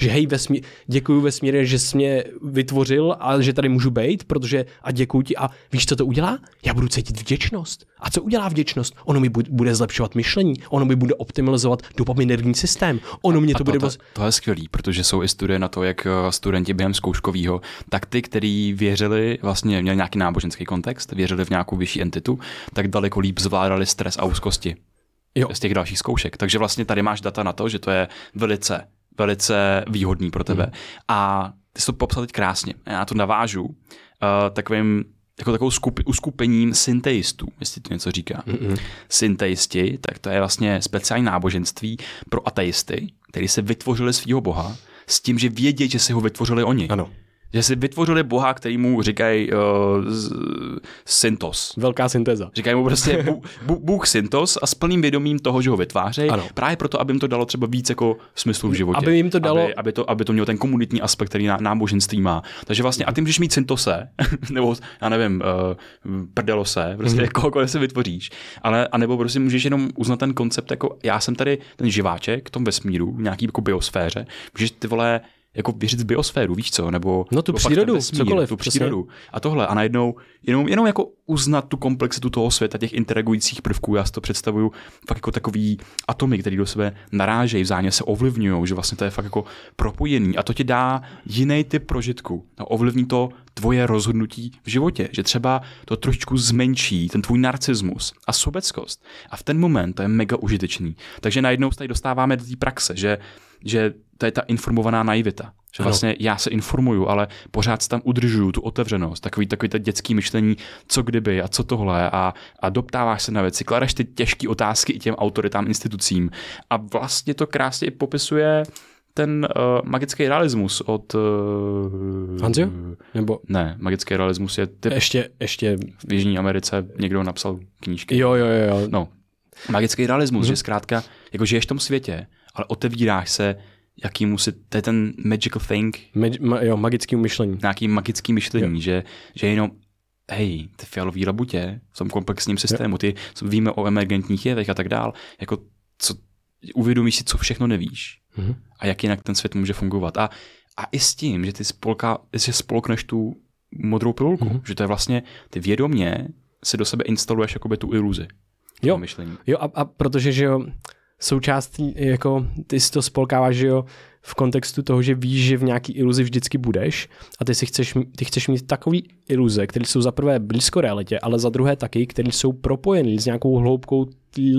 Že hej, vesmí, děkuji vesmíre, že jsi mě vytvořil a že tady můžu být, protože a děkuji ti. A víš, co to udělá? Já budu cítit vděčnost. A co udělá vděčnost? Ono mi bude zlepšovat myšlení, ono mi bude optimalizovat dopaminergní systém, ono mě to, to bude... To, to, to je skvělý, protože jsou i studie na to, jak eh, studenti během zkouškového, tak ty, kteří věřili, vlastně měli nějaký náboženský kontext, věřili v nějakou vyšší entitu, tak daleko líp zvládali stres a úzkosti. Jo. z těch dalších zkoušek. Takže vlastně tady máš data na to, že to je velice velice výhodný pro tebe. Hmm. A ty jsi to popsal teď krásně. Já to navážu uh, takovým jako takovou skupi, uskupením synteistů, jestli to něco říká. Mm-hmm. Synteisti, tak to je vlastně speciální náboženství pro ateisty, kteří se vytvořili svého boha s tím, že vědí, že si ho vytvořili oni. Ano. Že si vytvořili boha, který mu říkají uh, Syntos. Velká syntéza. Říkají mu prostě [laughs] bu, bu, Bůh Syntos a s plným vědomím toho, že ho vytvářejí. Právě proto, aby jim to dalo třeba víc jako smyslu v životě. Aby jim to dalo... Aby, aby, to, aby to mělo ten komunitní aspekt, který ná, náboženství má. Takže vlastně, a ty můžeš mít Syntose, [laughs] nebo já nevím, uh, prdelose, prostě mm-hmm. kohokoliv se vytvoříš. Ale, a nebo prostě můžeš jenom uznat ten koncept, jako já jsem tady ten živáček v tom vesmíru, v nějaký jako biosféře, můžeš ty vole jako věřit v biosféru, víš co, nebo No tu přírodu, vesmír, cokoliv, tu přesně. přírodu a tohle a najednou jenom, jenom jako uznat tu komplexitu toho světa, těch interagujících prvků, já si to představuju fakt jako takový atomy, které do sebe narážejí, vzájemně se ovlivňují, že vlastně to je fakt jako propojený a to ti dá jiný typ prožitku a ovlivní to tvoje rozhodnutí v životě, že třeba to trošičku zmenší ten tvůj narcismus a sobeckost. A v ten moment to je mega užitečný. Takže najednou se tady dostáváme do té praxe, že, že to je ta informovaná naivita. Že Ano. vlastně já se informuju, ale pořád tam udržuju tu otevřenost, takový, takový to dětský myšlení, co kdyby a co tohle a, a doptáváš se na věci, kladeš ty těžké otázky i těm autoritám, institucím a vlastně to krásně popisuje ten uh, magický realismus od... Uh, Hanzio? Nebo Ne, magický realismus je typ ještě, ještě, v Jižní Americe někdo napsal knížky. jo, jo, jo, jo. No, magický realismus, Mhm. že zkrátka, jako žiješ v tom světě, ale otevíráš se jakýmu si, to je ten magical thing, Mag, ma, jo, magický myšlení. nějaký magický myšlení, že, že jenom hej, ty fialový labutě v tom komplexním systému, ty co víme o emergentních jevech a tak dál, jako co, uvědomíš si, co všechno nevíš Mhm. a jak jinak ten svět může fungovat. A, a i s tím, že ty spolka, že spolkneš tu modrou pilulku, Mhm. že to je vlastně, ty vědomě si do sebe instaluješ jakoby tu iluzi. Jo. Myšlení. Jo, a, a protože, že jo, součástí, jako ty si to spolkáváš, že jo, v kontextu toho, že víš, že v nějaký iluzi vždycky budeš a ty si chceš, ty chceš mít takový iluze, které jsou za prvé blízko realitě, ale za druhé taky, které jsou propojené s nějakou hloubkou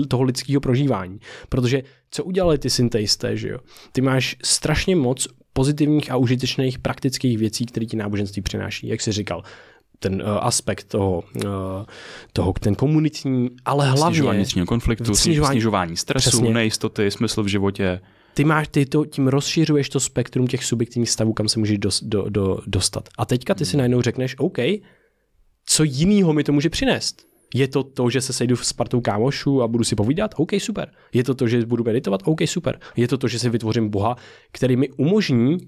toho lidského prožívání. Protože co udělali ty synteisté, že jo? Ty máš strašně moc pozitivních a užitečných praktických věcí, které ti náboženství přináší, jak jsi říkal ten uh, aspekt toho, uh, toho, ten komunitní, ale hlavně Snižování vnitřního konfliktu, Snižování- snižování, stresu, Přesně. nejistoty, smysl v životě. ty máš, ty to, tím rozšiřuješ to spektrum těch subjektivních stavů, kam se můžeš dos, do, do, dostat. A teďka ty si najednou řekneš, OK, co jinýho mi to může přinést? Je to to, že se sejdu s partou kámošů a budu si povídat? OK, super. Je to to, že budu meditovat? OK, super. Je to to, že si vytvořím Boha, který mi umožní,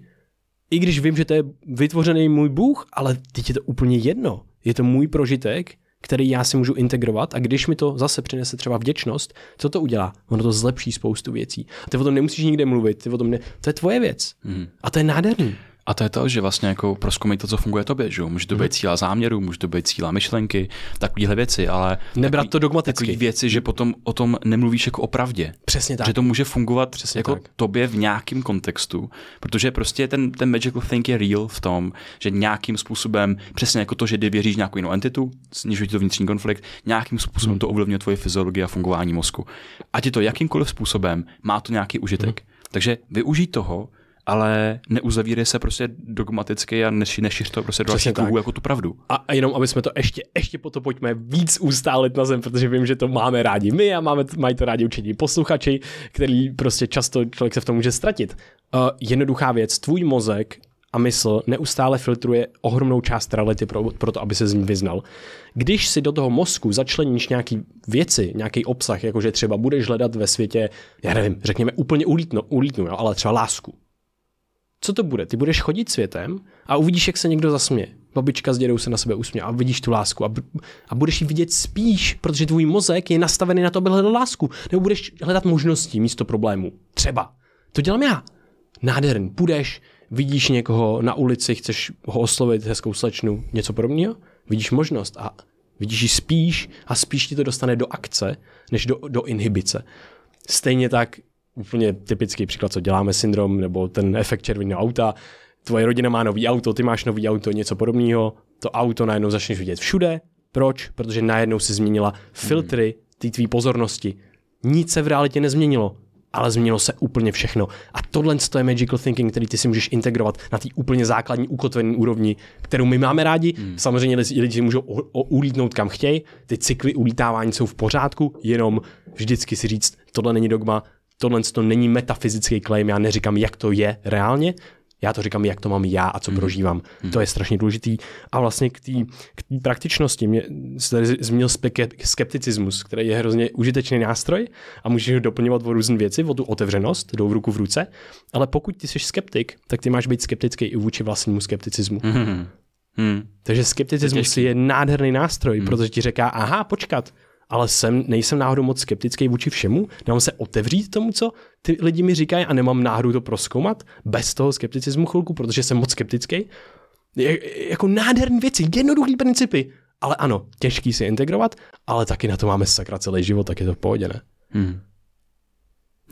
i když vím, že to je vytvořený můj Bůh, ale teď je to úplně jedno. Je to můj prožitek, který já si můžu integrovat a když mi to zase přinese třeba vděčnost, co to udělá? Ono to zlepší spoustu věcí. A ty o tom nemusíš nikde mluvit, ty o tom ne... to je tvoje věc. Mhm. A to je nádherný. A to je to, že vlastně jako proskoumej to, co funguje tobě, že jo? Může to být cíla záměru, může to být cíla myšlenky, takovéhle věci, ale Nebrat takový, to dogmaticky. takový věci, že potom o tom nemluvíš jako o pravdě. Přesně tak. Že to může fungovat Přesně jako tak. tobě v nějakém kontextu, protože prostě ten, ten magical think je real v tom, že nějakým způsobem, přesně jako to, že ty věříš nějakou jinou entitu, snižuje ti to vnitřní konflikt, nějakým způsobem to ovlivňuje tvoje fyziologii a fungování mozku. Ať je to jakýmkoliv způsobem, má to nějaký užitek. Takže využij toho, ale neuzavírej se prostě dogmaticky a neši, nešiř to prostě do dalších kruhů jako tu pravdu. A, a jenom, aby jsme to ještě, ještě po to pojďme víc ustálit na zem, protože vím, že to máme rádi my a máme, mají to rádi určitě posluchači, který prostě často člověk se v tom může ztratit. Uh, jednoduchá věc, tvůj mozek a mysl neustále filtruje ohromnou část reality pro, pro to, aby se z ní vyznal. Když si do toho mozku začleníš nějaký věci, nějaký obsah, jakože třeba budeš hledat ve světě, já nevím, řekněme úplně ulítno, ulítnu, jo, ale třeba lásku, co to bude? Ty budeš chodit světem a uvidíš, jak se někdo zasměje. Babička s dědou se na sebe usměje a vidíš tu lásku a, b- a budeš ji vidět spíš, protože tvůj mozek je nastavený na to, aby hledal lásku. Nebo budeš hledat možností místo problémů. Třeba. To dělám já. Nádherný. Půjdeš, vidíš někoho na ulici, chceš ho oslovit hezkou slečnu, něco podobného, vidíš možnost a vidíš ji spíš a spíš ti to dostane do akce, než do, do inhibice. Stejně tak úplně typický příklad, co děláme syndrom, nebo ten efekt červeného auta. Tvoje rodina má nový auto, ty máš nový auto, něco podobného. To auto najednou začneš vidět všude. Proč? Protože najednou si změnila filtry té tvý pozornosti. Nic se v realitě nezměnilo, ale změnilo se úplně všechno. A tohle je magical thinking, který ty si můžeš integrovat na té úplně základní ukotvené úrovni, kterou my máme rádi. Hmm. Samozřejmě lidi, můžou o, o, ulítnout kam chtějí, ty cykly ulítávání jsou v pořádku, jenom vždycky si říct, tohle není dogma, tohle to není metafyzický claim, já neříkám, jak to je reálně, já to říkám, jak to mám já a co prožívám. To je strašně důležitý. A vlastně k té praktičnosti mě se tady zmínil skepticismus, který je hrozně užitečný nástroj a můžeš ho doplňovat o různé věci, o tu otevřenost, jdou v ruku v ruce, ale pokud ty jsi skeptik, tak ty máš být skeptický i vůči vlastnímu skepticismu. Hmm. Hmm. Takže skepticismus je nádherný nástroj, hmm. protože ti říká, aha, počkat, ale jsem, nejsem náhodou moc skeptický vůči všemu, nemám se otevřít tomu, co ty lidi mi říkají a nemám náhodou to proskoumat bez toho skepticismu chvilku, protože jsem moc skeptický. Je, jako nádherné věci, jednoduchý principy, ale ano, těžký si integrovat, ale taky na to máme sakra celý život, tak je to v pohodě, ne? Hmm.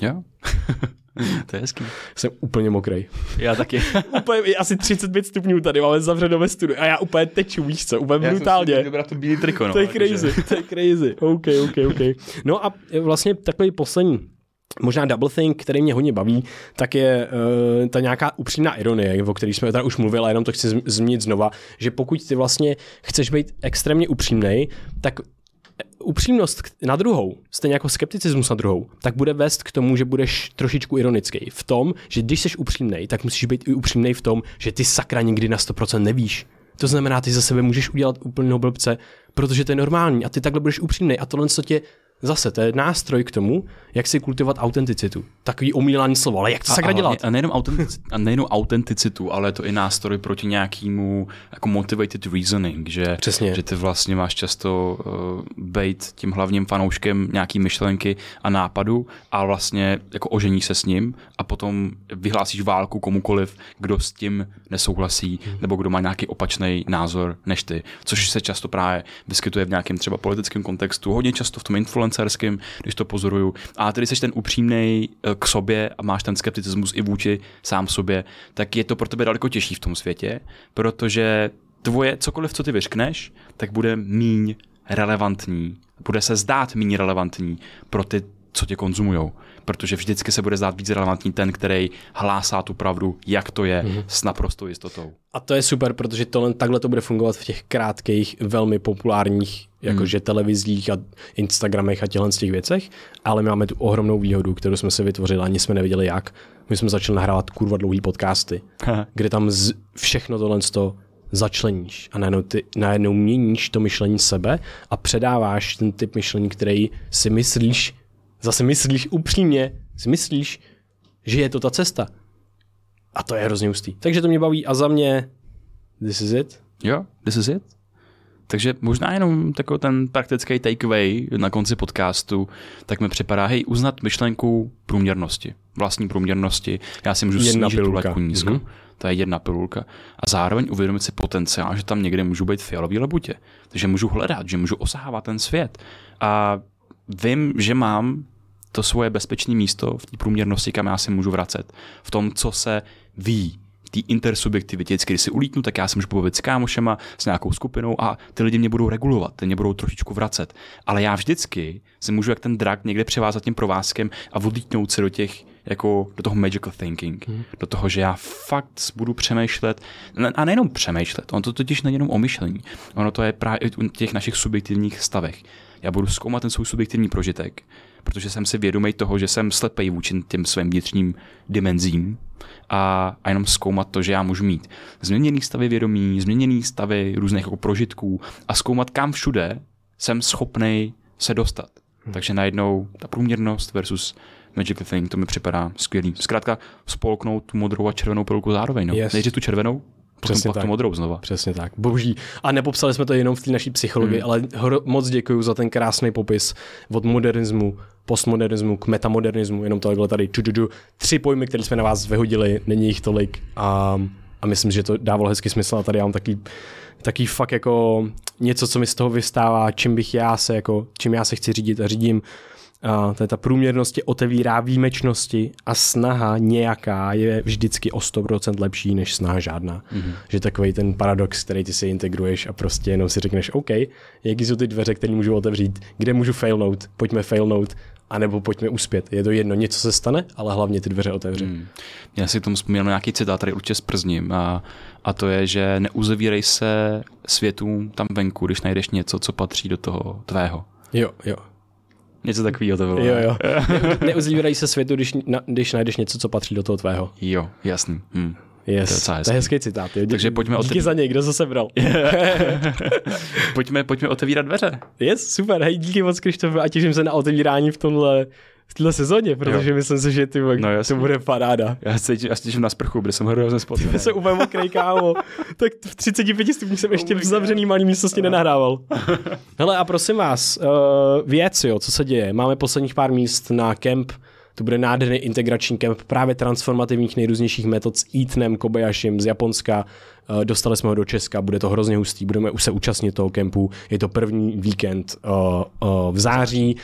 Jo. [laughs] [laughs] to je hezký. Jsem úplně mokrý. Já taky. [laughs] úplně, je asi 35 stupňů tady, máme zavřeno ve studiu a já úplně teču, víš co, úplně brutálně. Dobrá to bílý triko, no, to je crazy, to je crazy. [laughs] OK, OK, OK. No a vlastně takový poslední Možná double thing, který mě hodně baví, tak je uh, ta nějaká upřímná ironie, o které jsme tady už mluvili, a jenom to chci zmínit znova, že pokud ty vlastně chceš být extrémně upřímný, tak upřímnost na druhou, stejně jako skepticismus na druhou, tak bude vést k tomu, že budeš trošičku ironický. V tom, že když jsi upřímný, tak musíš být i upřímný v tom, že ty sakra nikdy na 100% nevíš. To znamená, ty za sebe můžeš udělat úplnou blbce, protože to je normální a ty takhle budeš upřímný a tohle, co tě Zase, to je nástroj k tomu, jak si kultivovat autenticitu. Takový omílaný slovo, ale jak to sakra dělat? A nejenom, autentic, a nejenom autenticitu, ale to i nástroj proti nějakému jako motivated reasoning, že, Přesně. že ty vlastně máš často uh, být tím hlavním fanouškem nějaký myšlenky a nápadu a vlastně jako ožení se s ním a potom vyhlásíš válku komukoliv, kdo s tím nesouhlasí hmm. nebo kdo má nějaký opačný názor než ty, což se často právě vyskytuje v nějakém třeba politickém kontextu, hodně často v tom influence influencerským, když to pozoruju. A tedy jsi ten upřímný eh, k sobě a máš ten skepticismus i vůči sám sobě, tak je to pro tebe daleko těžší v tom světě, protože tvoje cokoliv, co ty vyřkneš, tak bude míň relevantní, bude se zdát méně relevantní pro ty, co tě konzumujou. Protože vždycky se bude zdát víc relevantní ten, který hlásá tu pravdu, jak to je, mm-hmm. s naprostou jistotou. A to je super, protože to, takhle to bude fungovat v těch krátkých, velmi populárních jakože hmm. televizích a Instagramech a těchto z těch věcech, ale my máme tu ohromnou výhodu, kterou jsme si vytvořili, ani jsme nevěděli jak. My jsme začali nahrávat kurva dlouhý podcasty, kde tam z, všechno tohle to začleníš a najednou, ty, najednou měníš to myšlení sebe a předáváš ten typ myšlení, který si myslíš, zase myslíš upřímně, si myslíš, že je to ta cesta. A to je hrozně ústý. Takže to mě baví a za mě this is it. Jo, this is it. Takže možná jenom takový ten praktický takeaway na konci podcastu, tak mi připadá, hej, uznat myšlenku průměrnosti, vlastní průměrnosti. Já si můžu jedna snížit pilulka. tu nízko. Mm-hmm. To je jedna pilulka. A zároveň uvědomit si potenciál, že tam někde můžu být fialový lebutě. Takže můžu hledat, že můžu osahávat ten svět. A vím, že mám to svoje bezpečné místo v té průměrnosti, kam já si můžu vracet. V tom, co se ví, té intersubjektivitě, vždycky, když si ulítnu, tak já se můžu pobavit s kámošema, s nějakou skupinou a ty lidi mě budou regulovat, ty mě budou trošičku vracet. Ale já vždycky si můžu jak ten drak někde převázat tím provázkem a odlítnout se do těch, jako do toho magical thinking, hmm. do toho, že já fakt budu přemýšlet, a nejenom přemýšlet, ono to totiž není jenom o myšlení, ono to je právě u těch našich subjektivních stavech. Já budu zkoumat ten svůj subjektivní prožitek, protože jsem si vědomý toho, že jsem slepej vůči těm svým vnitřním dimenzím a, a jenom zkoumat to, že já můžu mít změněný stavy vědomí, změněný stavy různých jako prožitků a zkoumat, kam všude jsem schopný se dostat. Hmm. Takže najednou ta průměrnost versus Magic Thing, to mi připadá skvělý. Zkrátka spolknout tu modrou a červenou pilku zároveň. No. Yes. Nejdřív tu červenou, Přesně tak. modrou znova. Přesně tak. Boží. A nepopsali jsme to jenom v té naší psychologii, hmm. ale hro, moc děkuji za ten krásný popis od modernismu, postmodernismu k metamodernismu, jenom tohle tady ču, ču, ču. tři pojmy, které jsme na vás vyhodili, není jich tolik a, a myslím, že to dávalo hezký smysl a tady já mám taký, taký fakt jako něco, co mi z toho vystává, čím bych já se jako, čím já se chci řídit a řídím a to je ta průměrnosti otevírá výjimečnosti a snaha nějaká je vždycky o 100% lepší než snaha žádná. Mm-hmm. Že takový ten paradox, který ty si integruješ a prostě jenom si řekneš, OK, jaký jsou ty dveře, které můžu otevřít, kde můžu failnout, pojďme failnout, anebo pojďme uspět. Je to jedno, něco se stane, ale hlavně ty dveře otevře. Mm. Já si k tomu vzpomínám nějaký citát, tady určitě sprzním a, a to je, že neuzavírej se světům tam venku, když najdeš něco, co patří do toho tvého. Jo, jo. Něco takového to bylo. Jo, jo. [laughs] Ne, se světu, když, na, když najdeš něco, co patří do toho tvého. Jo, jasný. Hm. Yes. To je, to je hezký citát. Jo. Takže pojďme Díky otevírat. za něj, kdo se sebral. [laughs] pojďme, pojďme otevírat dveře. Yes, super. Hej, díky moc, Krištof, a těším se na otevírání v tomhle v téhle sezóně, protože jo. myslím si, že ty, no, to bude paráda. Já se já těším na sprchu, protože jsem hrozně spocený. Ty se úplně mokrý, kámo. tak v 35 stupních jsem ještě oh v zavřený malý místnosti [laughs] nenahrával. [laughs] Hele a prosím vás, uh, věc, jo, co se děje. Máme posledních pár míst na kemp to bude nádherný integrační kemp právě transformativních nejrůznějších metod s Eatnem Kobayashim z Japonska. Eh, dostali jsme ho do Česka, bude to hrozně hustý, budeme už se účastnit toho kempu. Je to první víkend uh, uh, v září.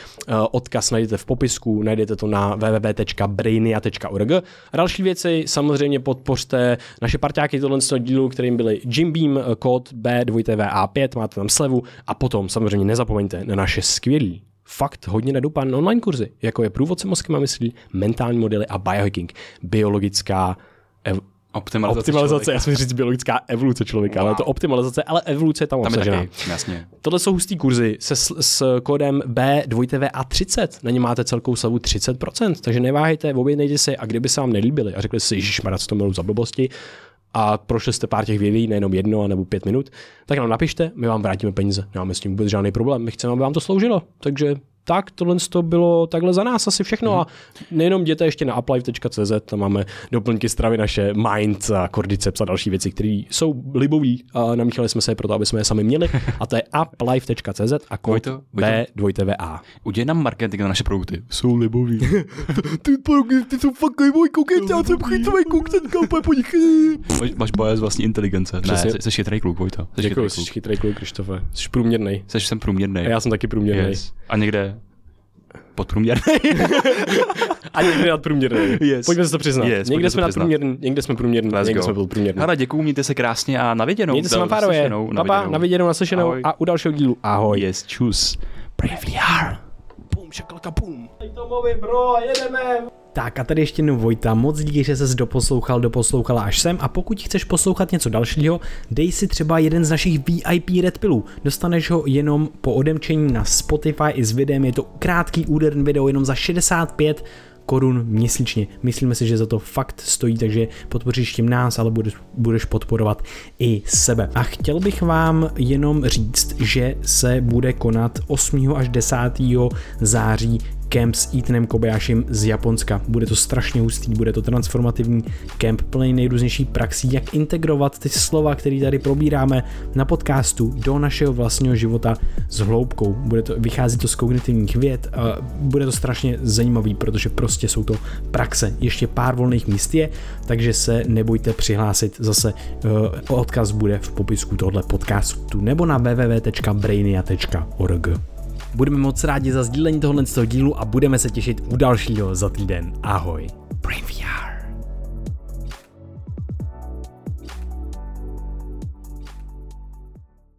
Odkaz najdete v popisku, najdete to na www.brainia.org. Další věci samozřejmě podpořte naše parťáky tohle dílu, kterým byly Jim Beam, kód B2TVA5, máte tam slevu a potom samozřejmě nezapomeňte na naše skvělý fakt hodně nadupan online kurzy, jako je průvodce mozkem a myslí, mentální modely a biohacking, biologická ev- Optimalizace, optimalizace já jsem říct biologická evoluce člověka, wow. ale to optimalizace, ale evoluce je tam, tam obsažená. Je taky, jasně. Tohle jsou hustý kurzy se s, kódem B2TVA30, na ně máte celkou slavu 30%, takže neváhejte, objednejte si a kdyby se vám nelíbili a řekli si, že to milu za blbosti, a prošli jste pár těch videí, nejenom jedno nebo pět minut, tak nám napište, my vám vrátíme peníze. Nemáme s tím vůbec žádný problém, my chceme, aby vám to sloužilo. Takže tak tohle to bylo takhle za nás asi všechno mm. a nejenom jděte ještě na uplife.cz, tam máme doplňky stravy naše Mind a Cordyceps a další věci, které jsou libový a namíchali jsme se je proto, aby jsme je sami měli a to je uplife.cz a kód B2TVA. Udělej nám marketing na naše produkty. Jsou libový. [laughs] ty produkty jsou fakt libový, koukejte, já jsem chytrý kluk, teďka úplně po nich. Máš z vlastní inteligence. Ne, jsi, jsi chytrý kluk, Vojto. Děkuji, jsi chytrý kluk, Krištofe. Jsi průměrný. Jsi jsem průměrný. A já jsem taky průměrný. Yes. A někde podprůměrný. [laughs] a někde nadprůměrný. Yes. Pojďme se to přiznat. Yes, někde jsme nadprůměrný, někde jsme průměrný, Let's někde go. jsme byl průměrný. Ale děkuji, mějte se krásně a na viděnou. Mějte se na párově. Papa, na viděnou, naslyšenou a u dalšího dílu. Ahoj. Yes, čus. Brave VR. Šakalka, bum. To mluví, bro, jedeme. Tak a tady ještě jednou Vojta, moc díky, že ses doposlouchal, doposlouchala až sem a pokud chceš poslouchat něco dalšího, dej si třeba jeden z našich VIP Red Pillů. Dostaneš ho jenom po odemčení na Spotify i s videem, je to krátký úderný video jenom za 65 korun měsíčně. Myslíme si, že za to fakt stojí, takže podpoříš tím nás, ale budeš, budeš podporovat i sebe. A chtěl bych vám jenom říct, že se bude konat 8. až 10. září kemp s Ethanem Kobayashim z Japonska. Bude to strašně hustý, bude to transformativní kemp plný nejrůznější praxí, jak integrovat ty slova, které tady probíráme na podcastu do našeho vlastního života s hloubkou. Bude to, vychází to z kognitivních věd, a bude to strašně zajímavý, protože prostě jsou to praxe. Ještě pár volných míst je, takže se nebojte přihlásit. Zase uh, odkaz bude v popisku tohle podcastu nebo na www.brainia.org. Budeme moc rádi za sdílení tohoto dílu a budeme se těšit u dalšího za týden. Ahoj. Brain VR.